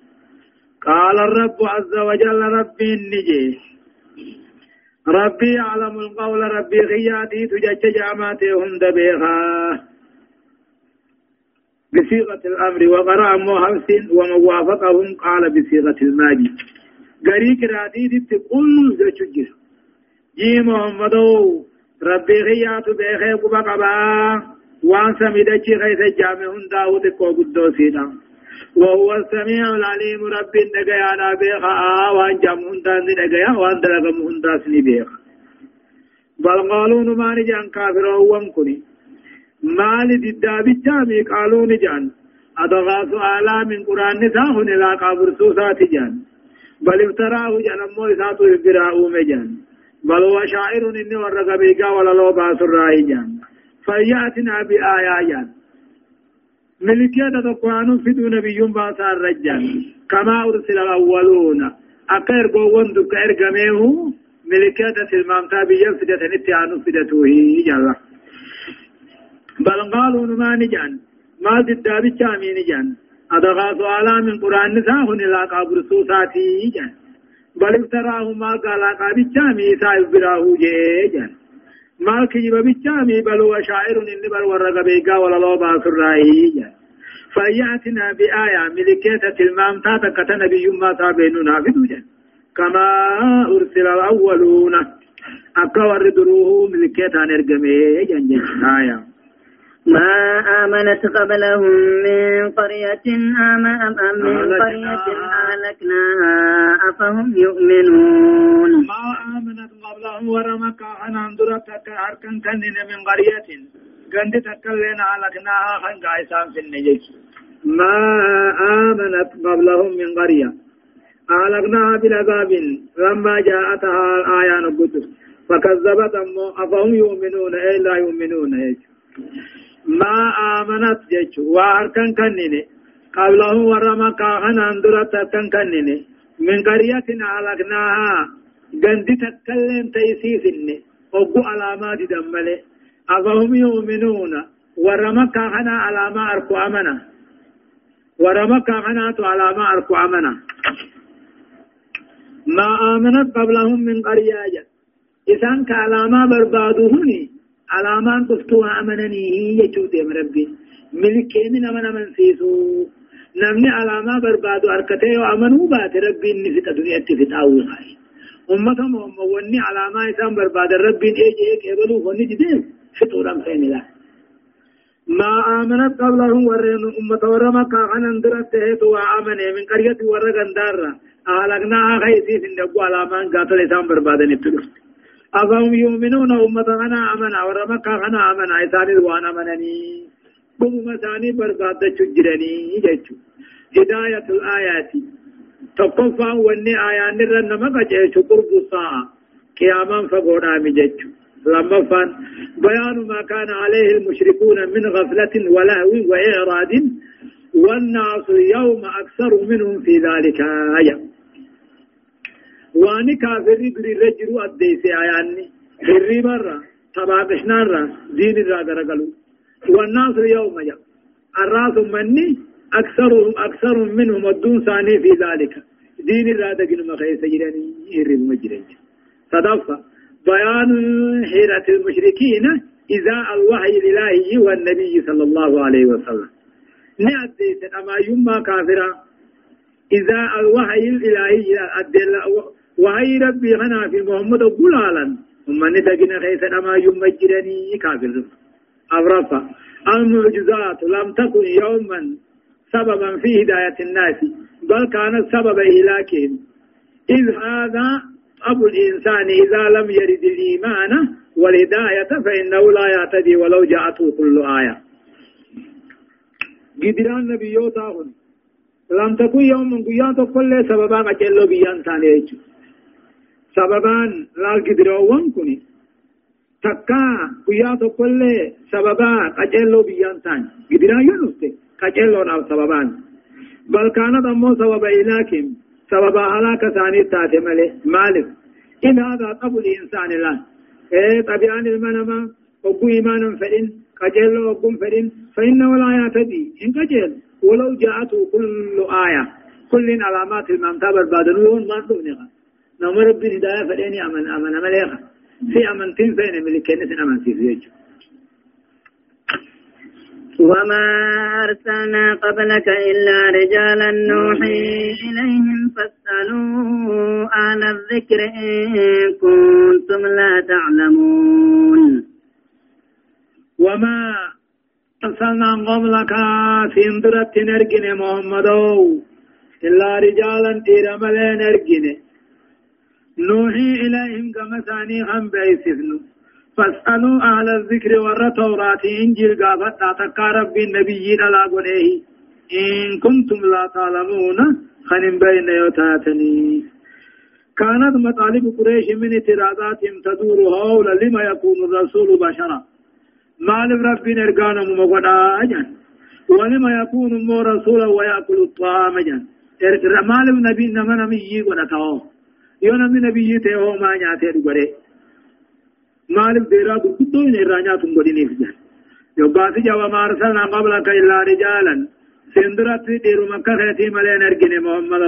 قال الرب عز وجل ربي النجي ربي يعلم القول ربي غياتي تجج جامعته هند بها بصيغة الأمر وقرأ محمس وموافقهم قال بصيغة الماجي غريك رادي تقول جچجر جي محمدو ربي غياتو بيخي قبا قبا وان سميدچي غيث جامع داود کو قدو سيدا وهو السميع العليم ربي نغيا نا بيخا وأن جامع دان نغيا وأن دلغم هنداس ني بيخ. بل قالوا ما نجان كافر وان كني مال ددابچا مي قالوا نجان أضغاث آلا من قرآن نساهن لا قابر سوسات جان. بل افتراه جان مو إساتو إفراء مجان بل هو شاعر إني ورق بيقا ولا لو باس الرائجان فياتنا بآيات ملكية في دون نبي باس الرجال. كما أرسل الأولون. أكير قوون دك إرقميه ملكية المامتا بيفدة نتيان فدته جل بل قالوا ما نجان. ما ضد بيتشامي نجان. أدغاث على من قرآن نساهن لا قابر سوساتي جان. بل افتراه ما قال قابتشامي سايب براه جيجان. ما كجب بتشامي بل هو شاعر إن بل ورق بيقا ولا لو باس الرائي فيأتنا بآية ملكية المام تاتا كتنبي ما تابيننا في دوجان كما أرسل الأولون أكور دروه ملكية نرقمي جنجن آية ما آمنت قبلهم من قرية آمن من قرية أهلكناها. أفهم يؤمنون. ما آمنت قبلهم ورمك عن أندرت أركن كنن من قرية. قند تكلنا هلكناها خن قايسان في النجيش ما آمنت قبلهم من قرية. أهلكناها بالعذاب لما جاءتها الآية نبتر فكذبت أمه أفهم يؤمنون أي لا يؤمنون. ما آمنت جيش واركن كنني قبله ورما كاهن اندرت كن كنني من قرية علقناها غندي تكلم تيسيسني وقو علامات دمالي أفهم يؤمنون ورما كاهن علامة أركو أمنا ورما كاهن علامة أركو أمنا ما آمنت قبلهم من قرية إذن كعلامة بربادوهني علامان قفتوا أمنني يجود يا ربي ملكين نمن من سيسو نمني علاما بربادو أركته وأمنوا بات ربي نفت دنيا تفت أول هاي أمتهم هم وني علاما إسان برباد ربي إيجي إيك إبلو وني جدين فطورا خين الله ما آمنت قبلهم ورين أمة ورما كان اندرت تهت وآمن من قرية ورغن دارا أهلكناها خيسي سندقوا علامان قاتل إسان برباد نتلفت أفهم يؤمنون أمة أنا أمنا ورمك أنا أمنا إسان الوان أمنني. بم مساني برباد تجرني جيتو هداية الآيات. تقفا وني آيان رن مقجيش قرب الساعة. قياما فقونا مجيش لما فان بيان ما كان عليه المشركون من غفلة ولهو وإعراض. والناس يوم أكثر منهم في ذلك آية. واني كافر بري رجل أديسي آياني بري مرة تباقشنا را دين را درقلو والناس يوم يوم الراس مني أكثرهم أكثرهم منهم الدون ثاني في ذلك دين را دقن مخيس جراني يرب مجرين صدفة بيان حيرة المشركين إذا الوحي الإلهي والنبي صلى الله عليه وسلم نأديت أما يما كافرا إذا الوحي الإلهي أدل وهي ربي غنى في محمد قلالا. ثم ندقنا خيسا أما يما جراني كافر. أبرفا المعجزات لم تكن يوما سببا في هداية الناس بل كانت سبب إهلاكهم إذ هذا أبو الإنسان إذا لم يرد الإيمان والهداية فإنه لا يهتدي ولو جاءته كل آية. قدران نبيوتاهن لم تكن يوم من قيان كل سببا قجلو بيان ثاني سببان لا قدروا كني تكا قيان كل سببا قجلو بيان ثاني قدران ينفته قجلو ناو سببان بل كانت أمو سبب إلاكم سبب هلاك ثاني تاتي مالك إن هذا قبل الإنسان الآن إيه طبيعان المنما وقو إيمانا فإن قجل وقم فإن فإنه لا يهتدي إن قجل ولو جاءته كل آية كل علامات الممتاب البادنون ما تبنيها نوم رب الهداية فإن أمن أمن أمليها. في أمن تنفين ملكينة أمن تنفيجه وما أرسلنا قبلك إلا رجالا نوحي إليهم فاسألوا أهل الذكر إن كنتم لا تعلمون. وما أرسلنا قبلك في اندرت نرجن محمد إلا رجالا تيرملين نرجن. نوحي إليهم كما ثاني هم بيسفنوا فاسألوا أهل الذكر ور توراة إنجيل قافت تكا ربي النبي على قنيه. إن كنتم لا تعلمون خنم بين يتاتني كانت مطالب قريش من اعتراضاتهم تدور حول لما يكون الرسول بشرا. مال ربي نرقانا ممقنا أجن ولما يكون مو رسولا ويأكل الطعام أجن مال النبي نما نمي ونتاو يو نمي نبي تيهو ما نياتي دقره مالف ديرا قدو إن إرانيا تنبدين إفجان يوباتي جوا ما أرسلنا قبلك إلا رجالا سندرت ديرو مكة خيتي ملين أرجن محمد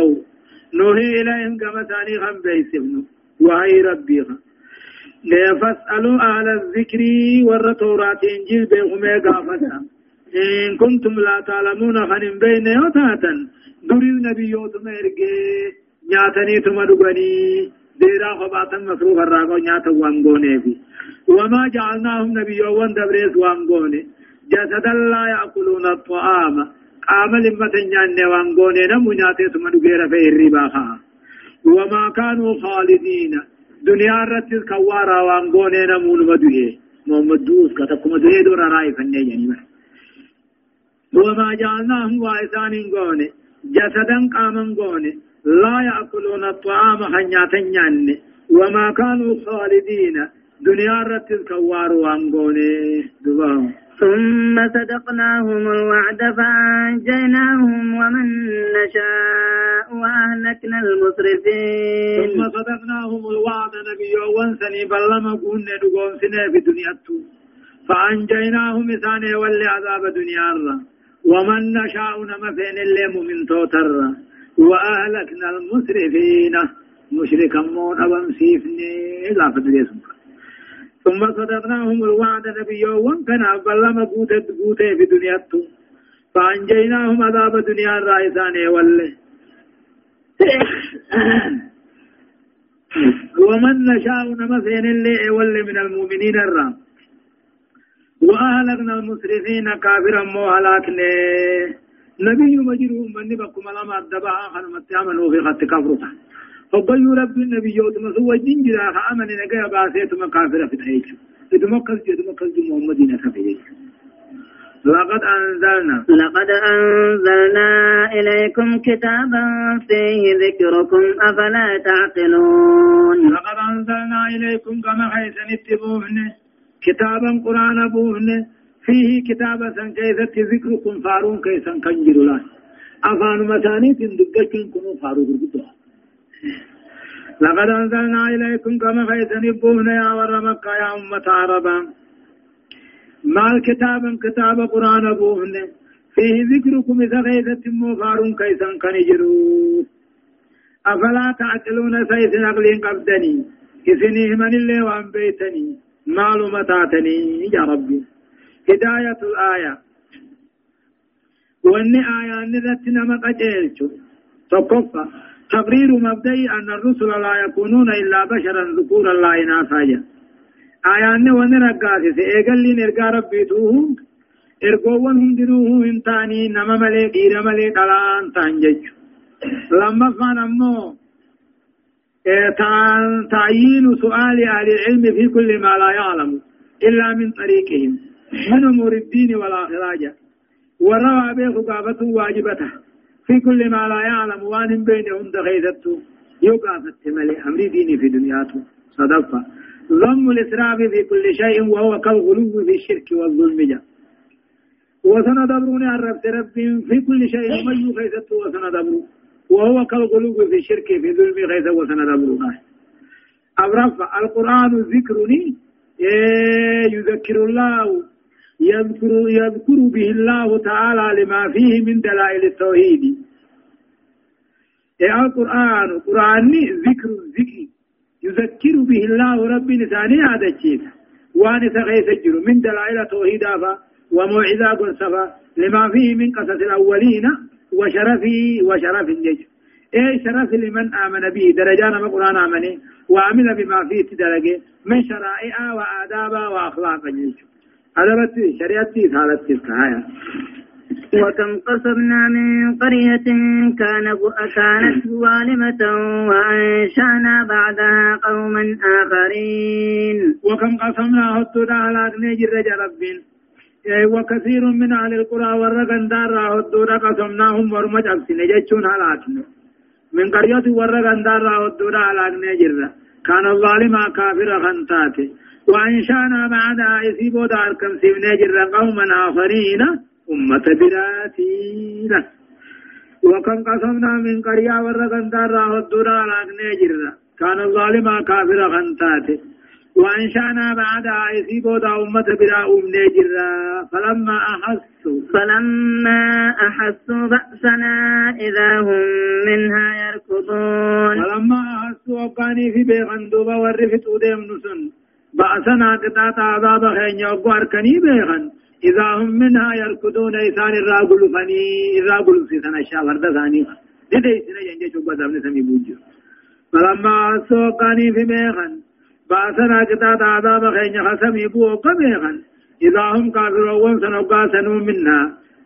نوحي إليهم كما ثاني خم بيسفنو وهي ربيها فاسألوا أهل الذكر ور توراة إنجيل بهم قافتا إن كنتم لا تعلمون خنم بين يوتاتا دوري النبي يوتم إرقى نياتني تمدقني ديرا خباتا مصروف الراقو نياتا وانقوني في وما جعلناهم نبيا دبريس وانقوني جسدا لا يأكلون الطعام قام لمة نيان وانقوني نمو نياتي ثم نقير في الرباخا وما كانوا خالدين دنيا رتز كوارا وانقوني نمو نمدوه محمد دوس كتكم دوه دورا رأي فنه يعني وما جعلناهم وائسان قوني جسدا قاما قوني لا يأكلون الطعام خنياتا نيان وما كانوا خالدين. دنيا رتز كوار وانقوني دبام ثم صدقناهم الوعد فأنجيناهم ومن نشاء وأهلكنا المسرفين. ثم صدقناهم الوعد نبي وانسني بلما كنا نقوم سنة في دنيا فأنجيناهم ثاني واللي عذاب دنيا ومن نشاء نمفين اللي من توتر وأهلكنا المسرفين. مشركا مون أبم سيفني لا فدريسم ثم صدقناهم الوعد نبي وان كان قوتت قوتة في دنياتهم فأنجيناهم عذاب الدنيا الرئيسان والله. ومن نشاء نمثين اللي والله من المؤمنين الرام. وأهلكنا المسرفين كافرا مو هلاكنا نبي مجرهم من بكم لما الدبعا خنمت عملوا في خط كفرتا فبيو رب النبي يوتم سوى جنجرا فأمن نقيا باسيتم كافرة في مكز جد مكز محمدين كفيج لقد أنزلنا. لقد أنزلنا إليكم كتابا فيه ذكركم أفلا تعقلون؟ لقد أنزلنا إليكم كما حيث نتبوهن كتابا قرآن بوهن فيه كتابا سن كيست ذكركم فارون كيسا كنجر الله أفان مساني تندقشكم فارون قرقدها لقد أنزلنا إليكم كما حيث نبوهن يا ور مكة يا أمة عربا. مال كتابا كتاب قرآن بوهن فيه ذكركم إذا غيثت مفارون كيسا كنجروا أفلا تعقلون سيس نقلين قبدني إذنه من اللي وان بيتني معلوماتاتني يا ربي. هداية الآية وأن آية نذت نمت أجيلتو تقفى تقرير مبدئي أن الرسل لا يكونون إلا بشرا ذكورا لا إناثا آيان وان رقاسس إيقل لين إرقا ربيتوه إرقوان هندروه انتاني نما ملي دير ملي قلان تانجج لما فان أمو تعيين سؤال أهل العلم في كل ما لا يعلم إلا من طريقهم من أمور الدين والآخراج وروى به قابته واجبته في كل ما لا يعلم وان بينهم دغيثته يقافت ملي أمر ديني في دنياته صدقة ضم الإسراف في كل شيء وهو كالغلو في الشرك والظلم جاء وسندبرون عن رب رب في كل شيء من يخيثته وسندبرون وهو كالغلو في الشرك في ظلم غيث وسندبرون أبرف القرآن ذكرني يذكر الله يذكر يذكر به الله تعالى لما فيه من دلائل التوحيد. إيه القرآن؟ قرآن ذكر ذكر يذكر به الله رب لساني هذا الشيء. وان سغيث الجر من دلائل التوحيد وموعظة قنصفة لما فيه من قصص الأولين وشرفه وشرف الجيش إيه شرف لمن آمن به؟ درجان ما قرآن آمنه. وعمل بما فيه تدرجه. من شرائع وآداب وأخلاق الجيش أدبت شريعتي ثالث الكهاية وكم قصرنا من قرية كان كانت ظالمة وأنشأنا بعدها قوما آخرين. وكم قسمنا هدودا على نجر رب وكثير من أهل القرى والرقن دار هدودا قسمناهم ورمج أبسن جتشون هلاكنا من قرية والرقن دار هدودا على نجر كان الظالم كافر خنتاته وأنشأنا بعدها إسيبو دار كم سيبنا جر قوما آخرين أمة براتين. وكم قسمنا من قرية ورقن دار هدودا على نجر كان الظالم كافر خنتاته وأنشأنا بعدها يسيبو دا أمة بلا أم نجرا فلما أحسوا فلما أحسوا بأسنا إذا هم منها يركضون. فلما أحسوا وقاني في بيغن دوبا ورفت أديم نسن. بأسنا قطعت عذاب خين يوقو أركني بيغن. إذا هم منها يركضون إسان الراقل فني الراقل في سنة الشاور دثاني دي سنة ينجي شبه دابن سمي بوجه. فلما أحسوا وقاني في بيغن بأسنا كتاب عذاب خين خسمي بو قبيغا إذا هم كافرون سنوقا سنو منا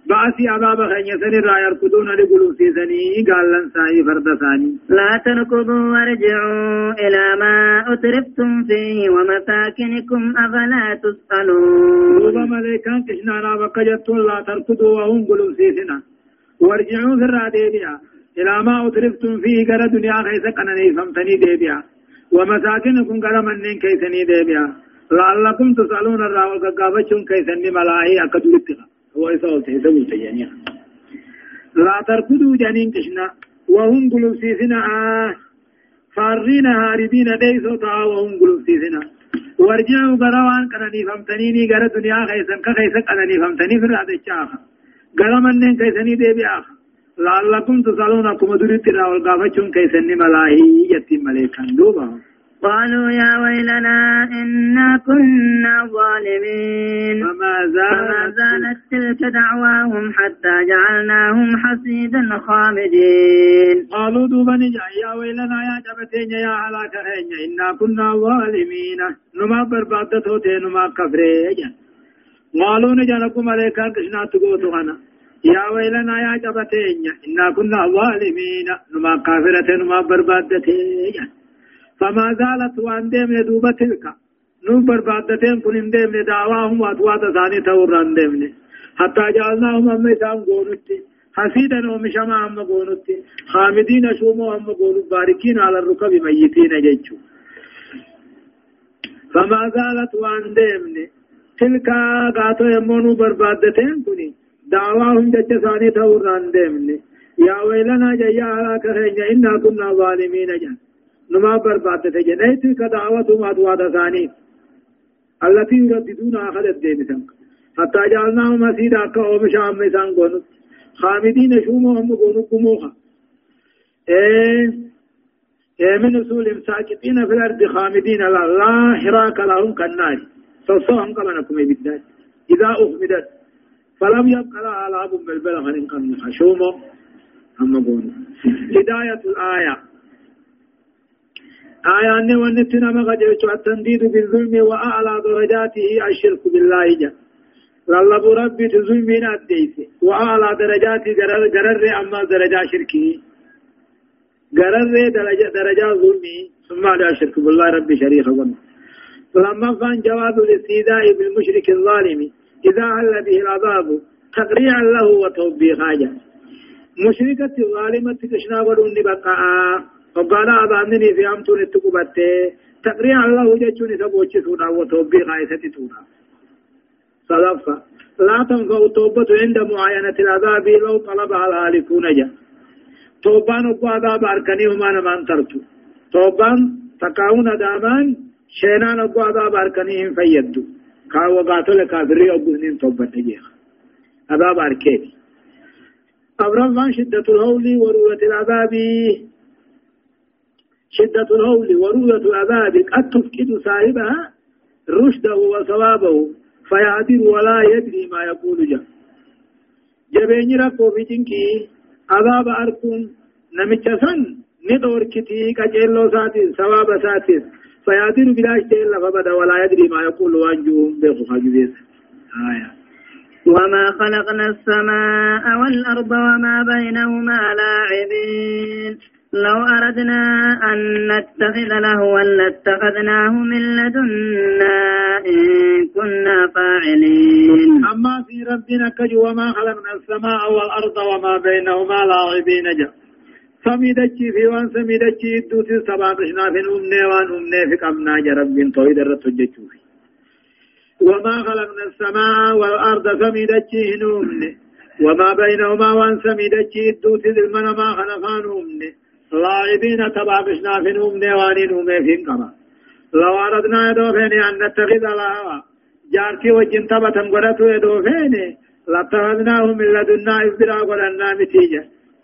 باسي عذاب خين سن را يركضون لقلوب سيسني قال لن ساي فرد ثاني لا تركضوا وارجعوا إلى ما أترفتم فيه ومساكنكم أفلا تسألون دوبا ملائكان كشنانا بقجتون لا تركضوا وهم قلوب سيسنا وارجعوا في الراديبيا إلى ما أترفتم فيه قال دنيا خيسا قنني فمتني ديبيا ومساكنكم قال منين كيسني ديبيا لعلكم تسألون الراوة قابتشون كيسني ملاهي أكدولتها هو يسأل تيسوي تيانيها لا تركضوا جانين كشنا وهم قلوب سيسنا آه فارين هاربين ديسو تا وهم قلوب سيسنا. وارجعوا قروان كنني فمتنيني قرى دنيا خيسن كخيسن كنني فمتني في الرادة الشاخ. قال منين كيسني ديبيا لعلكم تسألون كما دريت راول قافتشون كيسن ملاهي يتم مليكا دوبا قالوا يا ويلنا إنا كنا ظالمين. فما زالت زالت تلك دعواهم حتى جعلناهم حصيدا خامدين. قالوا دوبا نجا يا ويلنا يا جبتين يا هلاك إنا كنا ظالمين. نما بربادتو تي نما كفريجا قالوا نجا لكم مليكا كشنا تقوتو أنا يا ويلنا يا جبتين إنا كنا ظالمين. نما كافرة نما بربادتين. فما زالت وان ديم دوبا تلك نو بربادتين كن ديم دعواهم واتوات ثاني توران ديم حتى جعلناهم أما إسان قولت حسيدا ومشما أما قولت خامدين شوموا أما قولت باركين على الركب ميتين جيتشو فما زالت وان ديمني تلك قاتو يمونو بربادتين كني دعواهم جج ثاني توران ديمني يا ويلنا جيا على كهنيا إنا كنا ظالمين جان نما بربادت جنيت كدعوتهم أدواد ثاني التي يرددون الدين سنك حتى جعلناهم مسيدا كأوم شام مسان قونت خامدين شومهم قونت كموها إيه إيه من أصول ساكتين في الأرض خامدين لا حراك لهم كالنار صوصوهم كمانكم بالذات إذا أخمدت فلم يبق لها لعب بالبلغ إن كان شومه هم قونت هداية الآية آية أن ونتنا مغجرت التنديد بالظلم وأعلى درجاته الشرك بالله جل لالله ربي تظلمين أديس وأعلى درجاته قرر قرر أما درجة شركه. قرر درجة درجة ظلمي ثم على شرك بالله ربي شريك ظن. فلما كان جواز الاستيذاء بالمشرك الظالم إذا هل به العذاب تقريعا له وتوبيخا مشركة الظالمة تشنا ودون بقاء. وقال أبامني في أمتون التقبت تقريع الله جتشون سبوچي سونا وتوبي غاية سونا صدفة لا تنفع التوبة عند معاينة العذاب لو طلبها الهالكون جا توبان أبو عذاب أركني وما نمان ترتو توبان تقاون دامان شينان أبو عذاب أركنيهم فيدو كاو قاتل كافري أبو هنين توبة نجيخ عذاب أركيني أبرزان شدة الهول ورؤية العذاب شدة الهول ورؤية العذاب قد تفقد صاحبها رشده وثوابه فيعدل ولا يدري ما يقول جا جبين ربو في جنكي عذاب أركون نمتشسن ندور كتي كجيلو ساتي ثواب ساتي فيعدل بلا شيء فبدا ولا يدري ما يقول وانجوهم بيخو حاجبين آية. وما خلقنا السماء والأرض وما بينهما لاعبين. لو أردنا أن نتخذ لهوا لاتخذناه من لدنا إن كنا فاعلين. أما في ربنا كجو وما خلقنا السماء والأرض وما بينهما لاعبين جا. سميدتشي في وان سميدتشي دوتي سباقشنا في أمني وان أمني في قمنا جا رب تويد الرتجتشو وما خلقنا السماء والأرض سميدتشي هنومني وما بينهما وان سميدتشي دوتي ذلمنا ما خلقان أمني لاعبين تبابشنا في نوم نيواني نومي في انقما لو أردنا يدوفيني أن نتخذ لها جارتي وجن تبتن قدتو يدوفيني لاتخذناه من لدنا إفبرا قدنا متيجة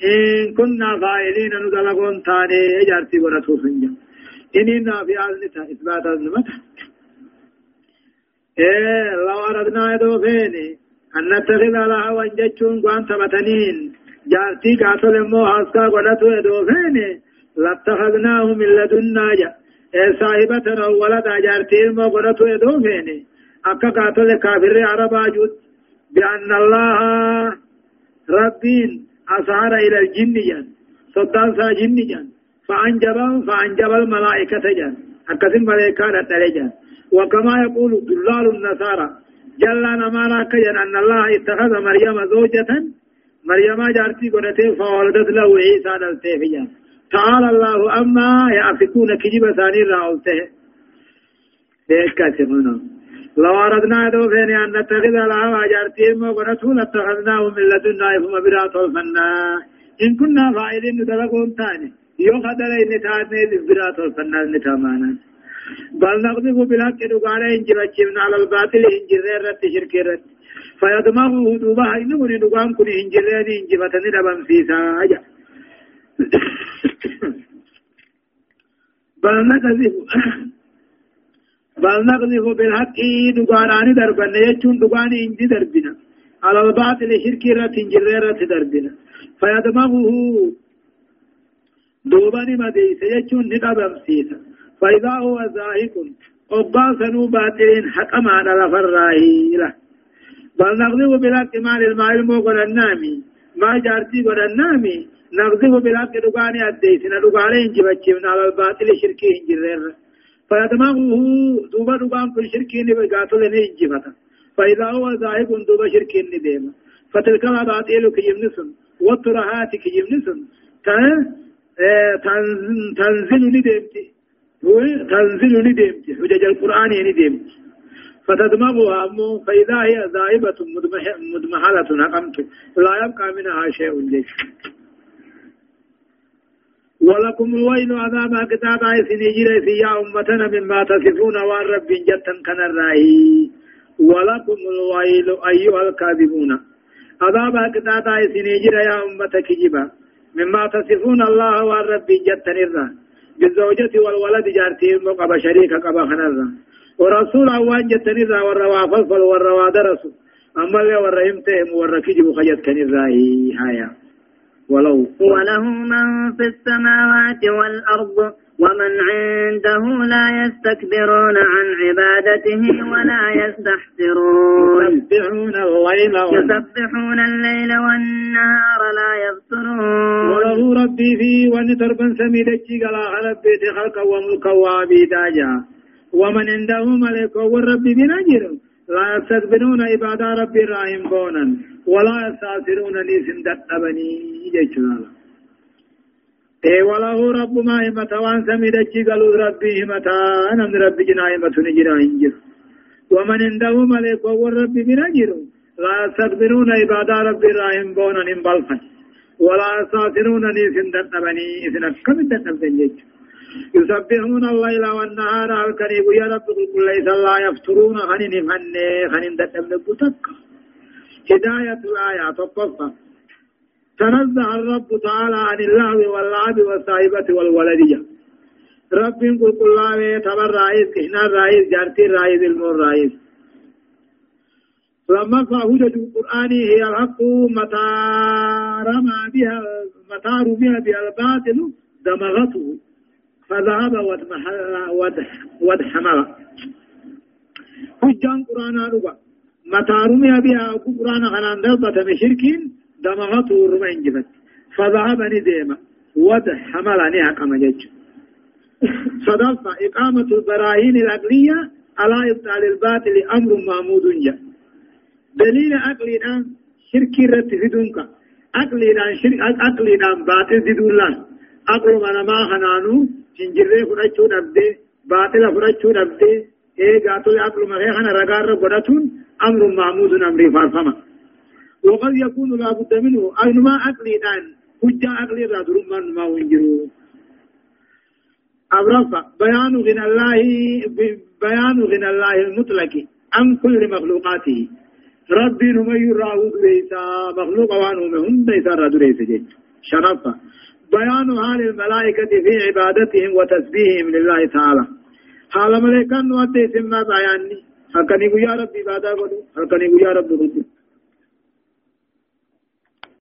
إن كنا فائلين ندلقون تاني جارتي قدتو سنجا إننا في آلنتا إثبات أزمتا إيه لو أردنا يدوفيني أن نتخذ لها وانجتشون قوان تبتنين جارتي قاتل مو حاسكا قدتو يدوفين لاتخذناه من لدنا جا۔ صاحبة ولدا جارتي مو قدتو يدوفين اكا قاتل كافر عربا جود بأن الله ربين أسهر إلى الجن جان۔ صدان سا جن جان۔ فأنجب فأنجب الملائكة جان۔ أكثر ملائكة جان۔ وكما يقول دلال النصارى جل نمانا كجن أن الله اتخذ مريم زوجة مريم جارتي قرته فولدت له عيسى نلتفيا تعالى الله أما يأفكون كجب ثاني راولته ذيك سمنا لو أردنا دوفين أن نتخذ لها جارتي ما قرته لاتخذناه من لدنا فما برات الفنا إن كنا فاعلين ندلقون تاني يو خدر إن تاني برات الفنا نتامانا بل نقذف بالحق دقانا إنجبتشمنا على الباطل إنجرر رت شرك فيدمغه دوبا إنه ندقان كن إنجلين إنجبتني دبن في ساجا بل نقذف بل نقذف بالحق دقانان دربنا يجون دقان إنجي دربنا. على الباطل شرك رت إنجرر رت دربنا. فيدمغه دوباني مديس يجون ندبن فيسا فإذا هو زاهق وقاسنوا باطلين حكما على له بل نغضب بالحق مال المال الموقع النامي. ما جارتي قد النامي. نغضب بالحق دقاني أديسنا دقاني انجبتشمنا على الباطل شركي انجرر فيدمغه دوبا دقان كل شركي نبقاتل انجبتا فإذا هو ذاهب دوب شرك نديم فتلك الأباطيل كيمنسن والترهات كيمنسن تنزل نديمتي تنزل نديمتي حجج القرآن نديمتي فتدمغها أمه فإذا هي ذائبة مدمحلة نقمت. لا يبقى منها شيء ليس ولكم الويل عذاب كتاب سنجر في يا أمتنا مما تصفون والرب جتا كان الرأي. ولكم الويل أيها الكاذبون. عذاب كتاب سنجر يا أمة كجبا. مما تصفون الله والرب جتا الرأي. بالزوجة والولد جارتي مقب شريك قبا خنرا ورسول أوان جتني ذا وروا فلفل وروا درسوا أما اللي ورهمتهم وركجب خجت كني هايا ولو وله من في السماوات والأرض ومن عنده لا يستكبرون عن عبادته ولا يستحسرون. يسبحون الليل يسبحون الليل والنهار لا يفترون وله ربي في ونتربا سميدتي قال على بيت خلقا وملكا وعبيدا ومن عنده ملك والرب بنجر لا يستكبرون عباد ربي راهم بونا ولا يستأثرون نيسن دقبني جيشنا. إي وله رب ما همتا وان سميدتشي قالوا ربي همتا من ربي جنا همتا نجرا إنجر. ومن عنده ملك والرب بنجر لا يستكبرون عباد ربي راهم بونا نمبالفا ولا يستأثرون نيسن دقبني إذن كم دقبني جيشنا. يسبحون الليل والنهار الكريم يا رب كل ليس لا يفترون. خنين فن خنين دتم بوتك هداية الآية تقفى تنزه الرب تعالى عن اللهو واللعب والصائبة والولدية. رب كل كل تبر رئيس كهنا رئيس جارتي رئيس المور رئيس. لما فهوجة القرآن هي الحق متى بها متى رمي بها الباطل دمغته. فذهب وادحمل. حجان قرآن ربا متى رمي بها قرآن خلان دلبة مشركين دمغته رمين جبت فذهب نديما وادحمل نها كما جج. صدفة إقامة البراهين العقلية على إبطال الباطل أمر محمود جاء دليل عقلي الآن شركي رت في دونك عقلي الآن شرك عقلي الآن باطل في دون الله عقل ما خنانو جنجري فرچو دبدي باطل فرچو دبدي اي غاتو عقل ما خنا رغار غدتون أمر محمود أمر فارفما وقد يكون لا بد منه اينما عقلي دان حجة عقلي را درمان ما ونجرو أبرفع بيان غنى الله بيان غنى الله المطلق عن كل مخلوقاته ربي نمي راود ليسا مخلوق وانه من ليسا راد ليسا شرفا بيان حال الملائكة في عبادتهم وتسبيحهم لله تعالى. حال ملائكة نواتي سمى بياني. هل كان يا رب عبادة قدو هل كان يا رب رجل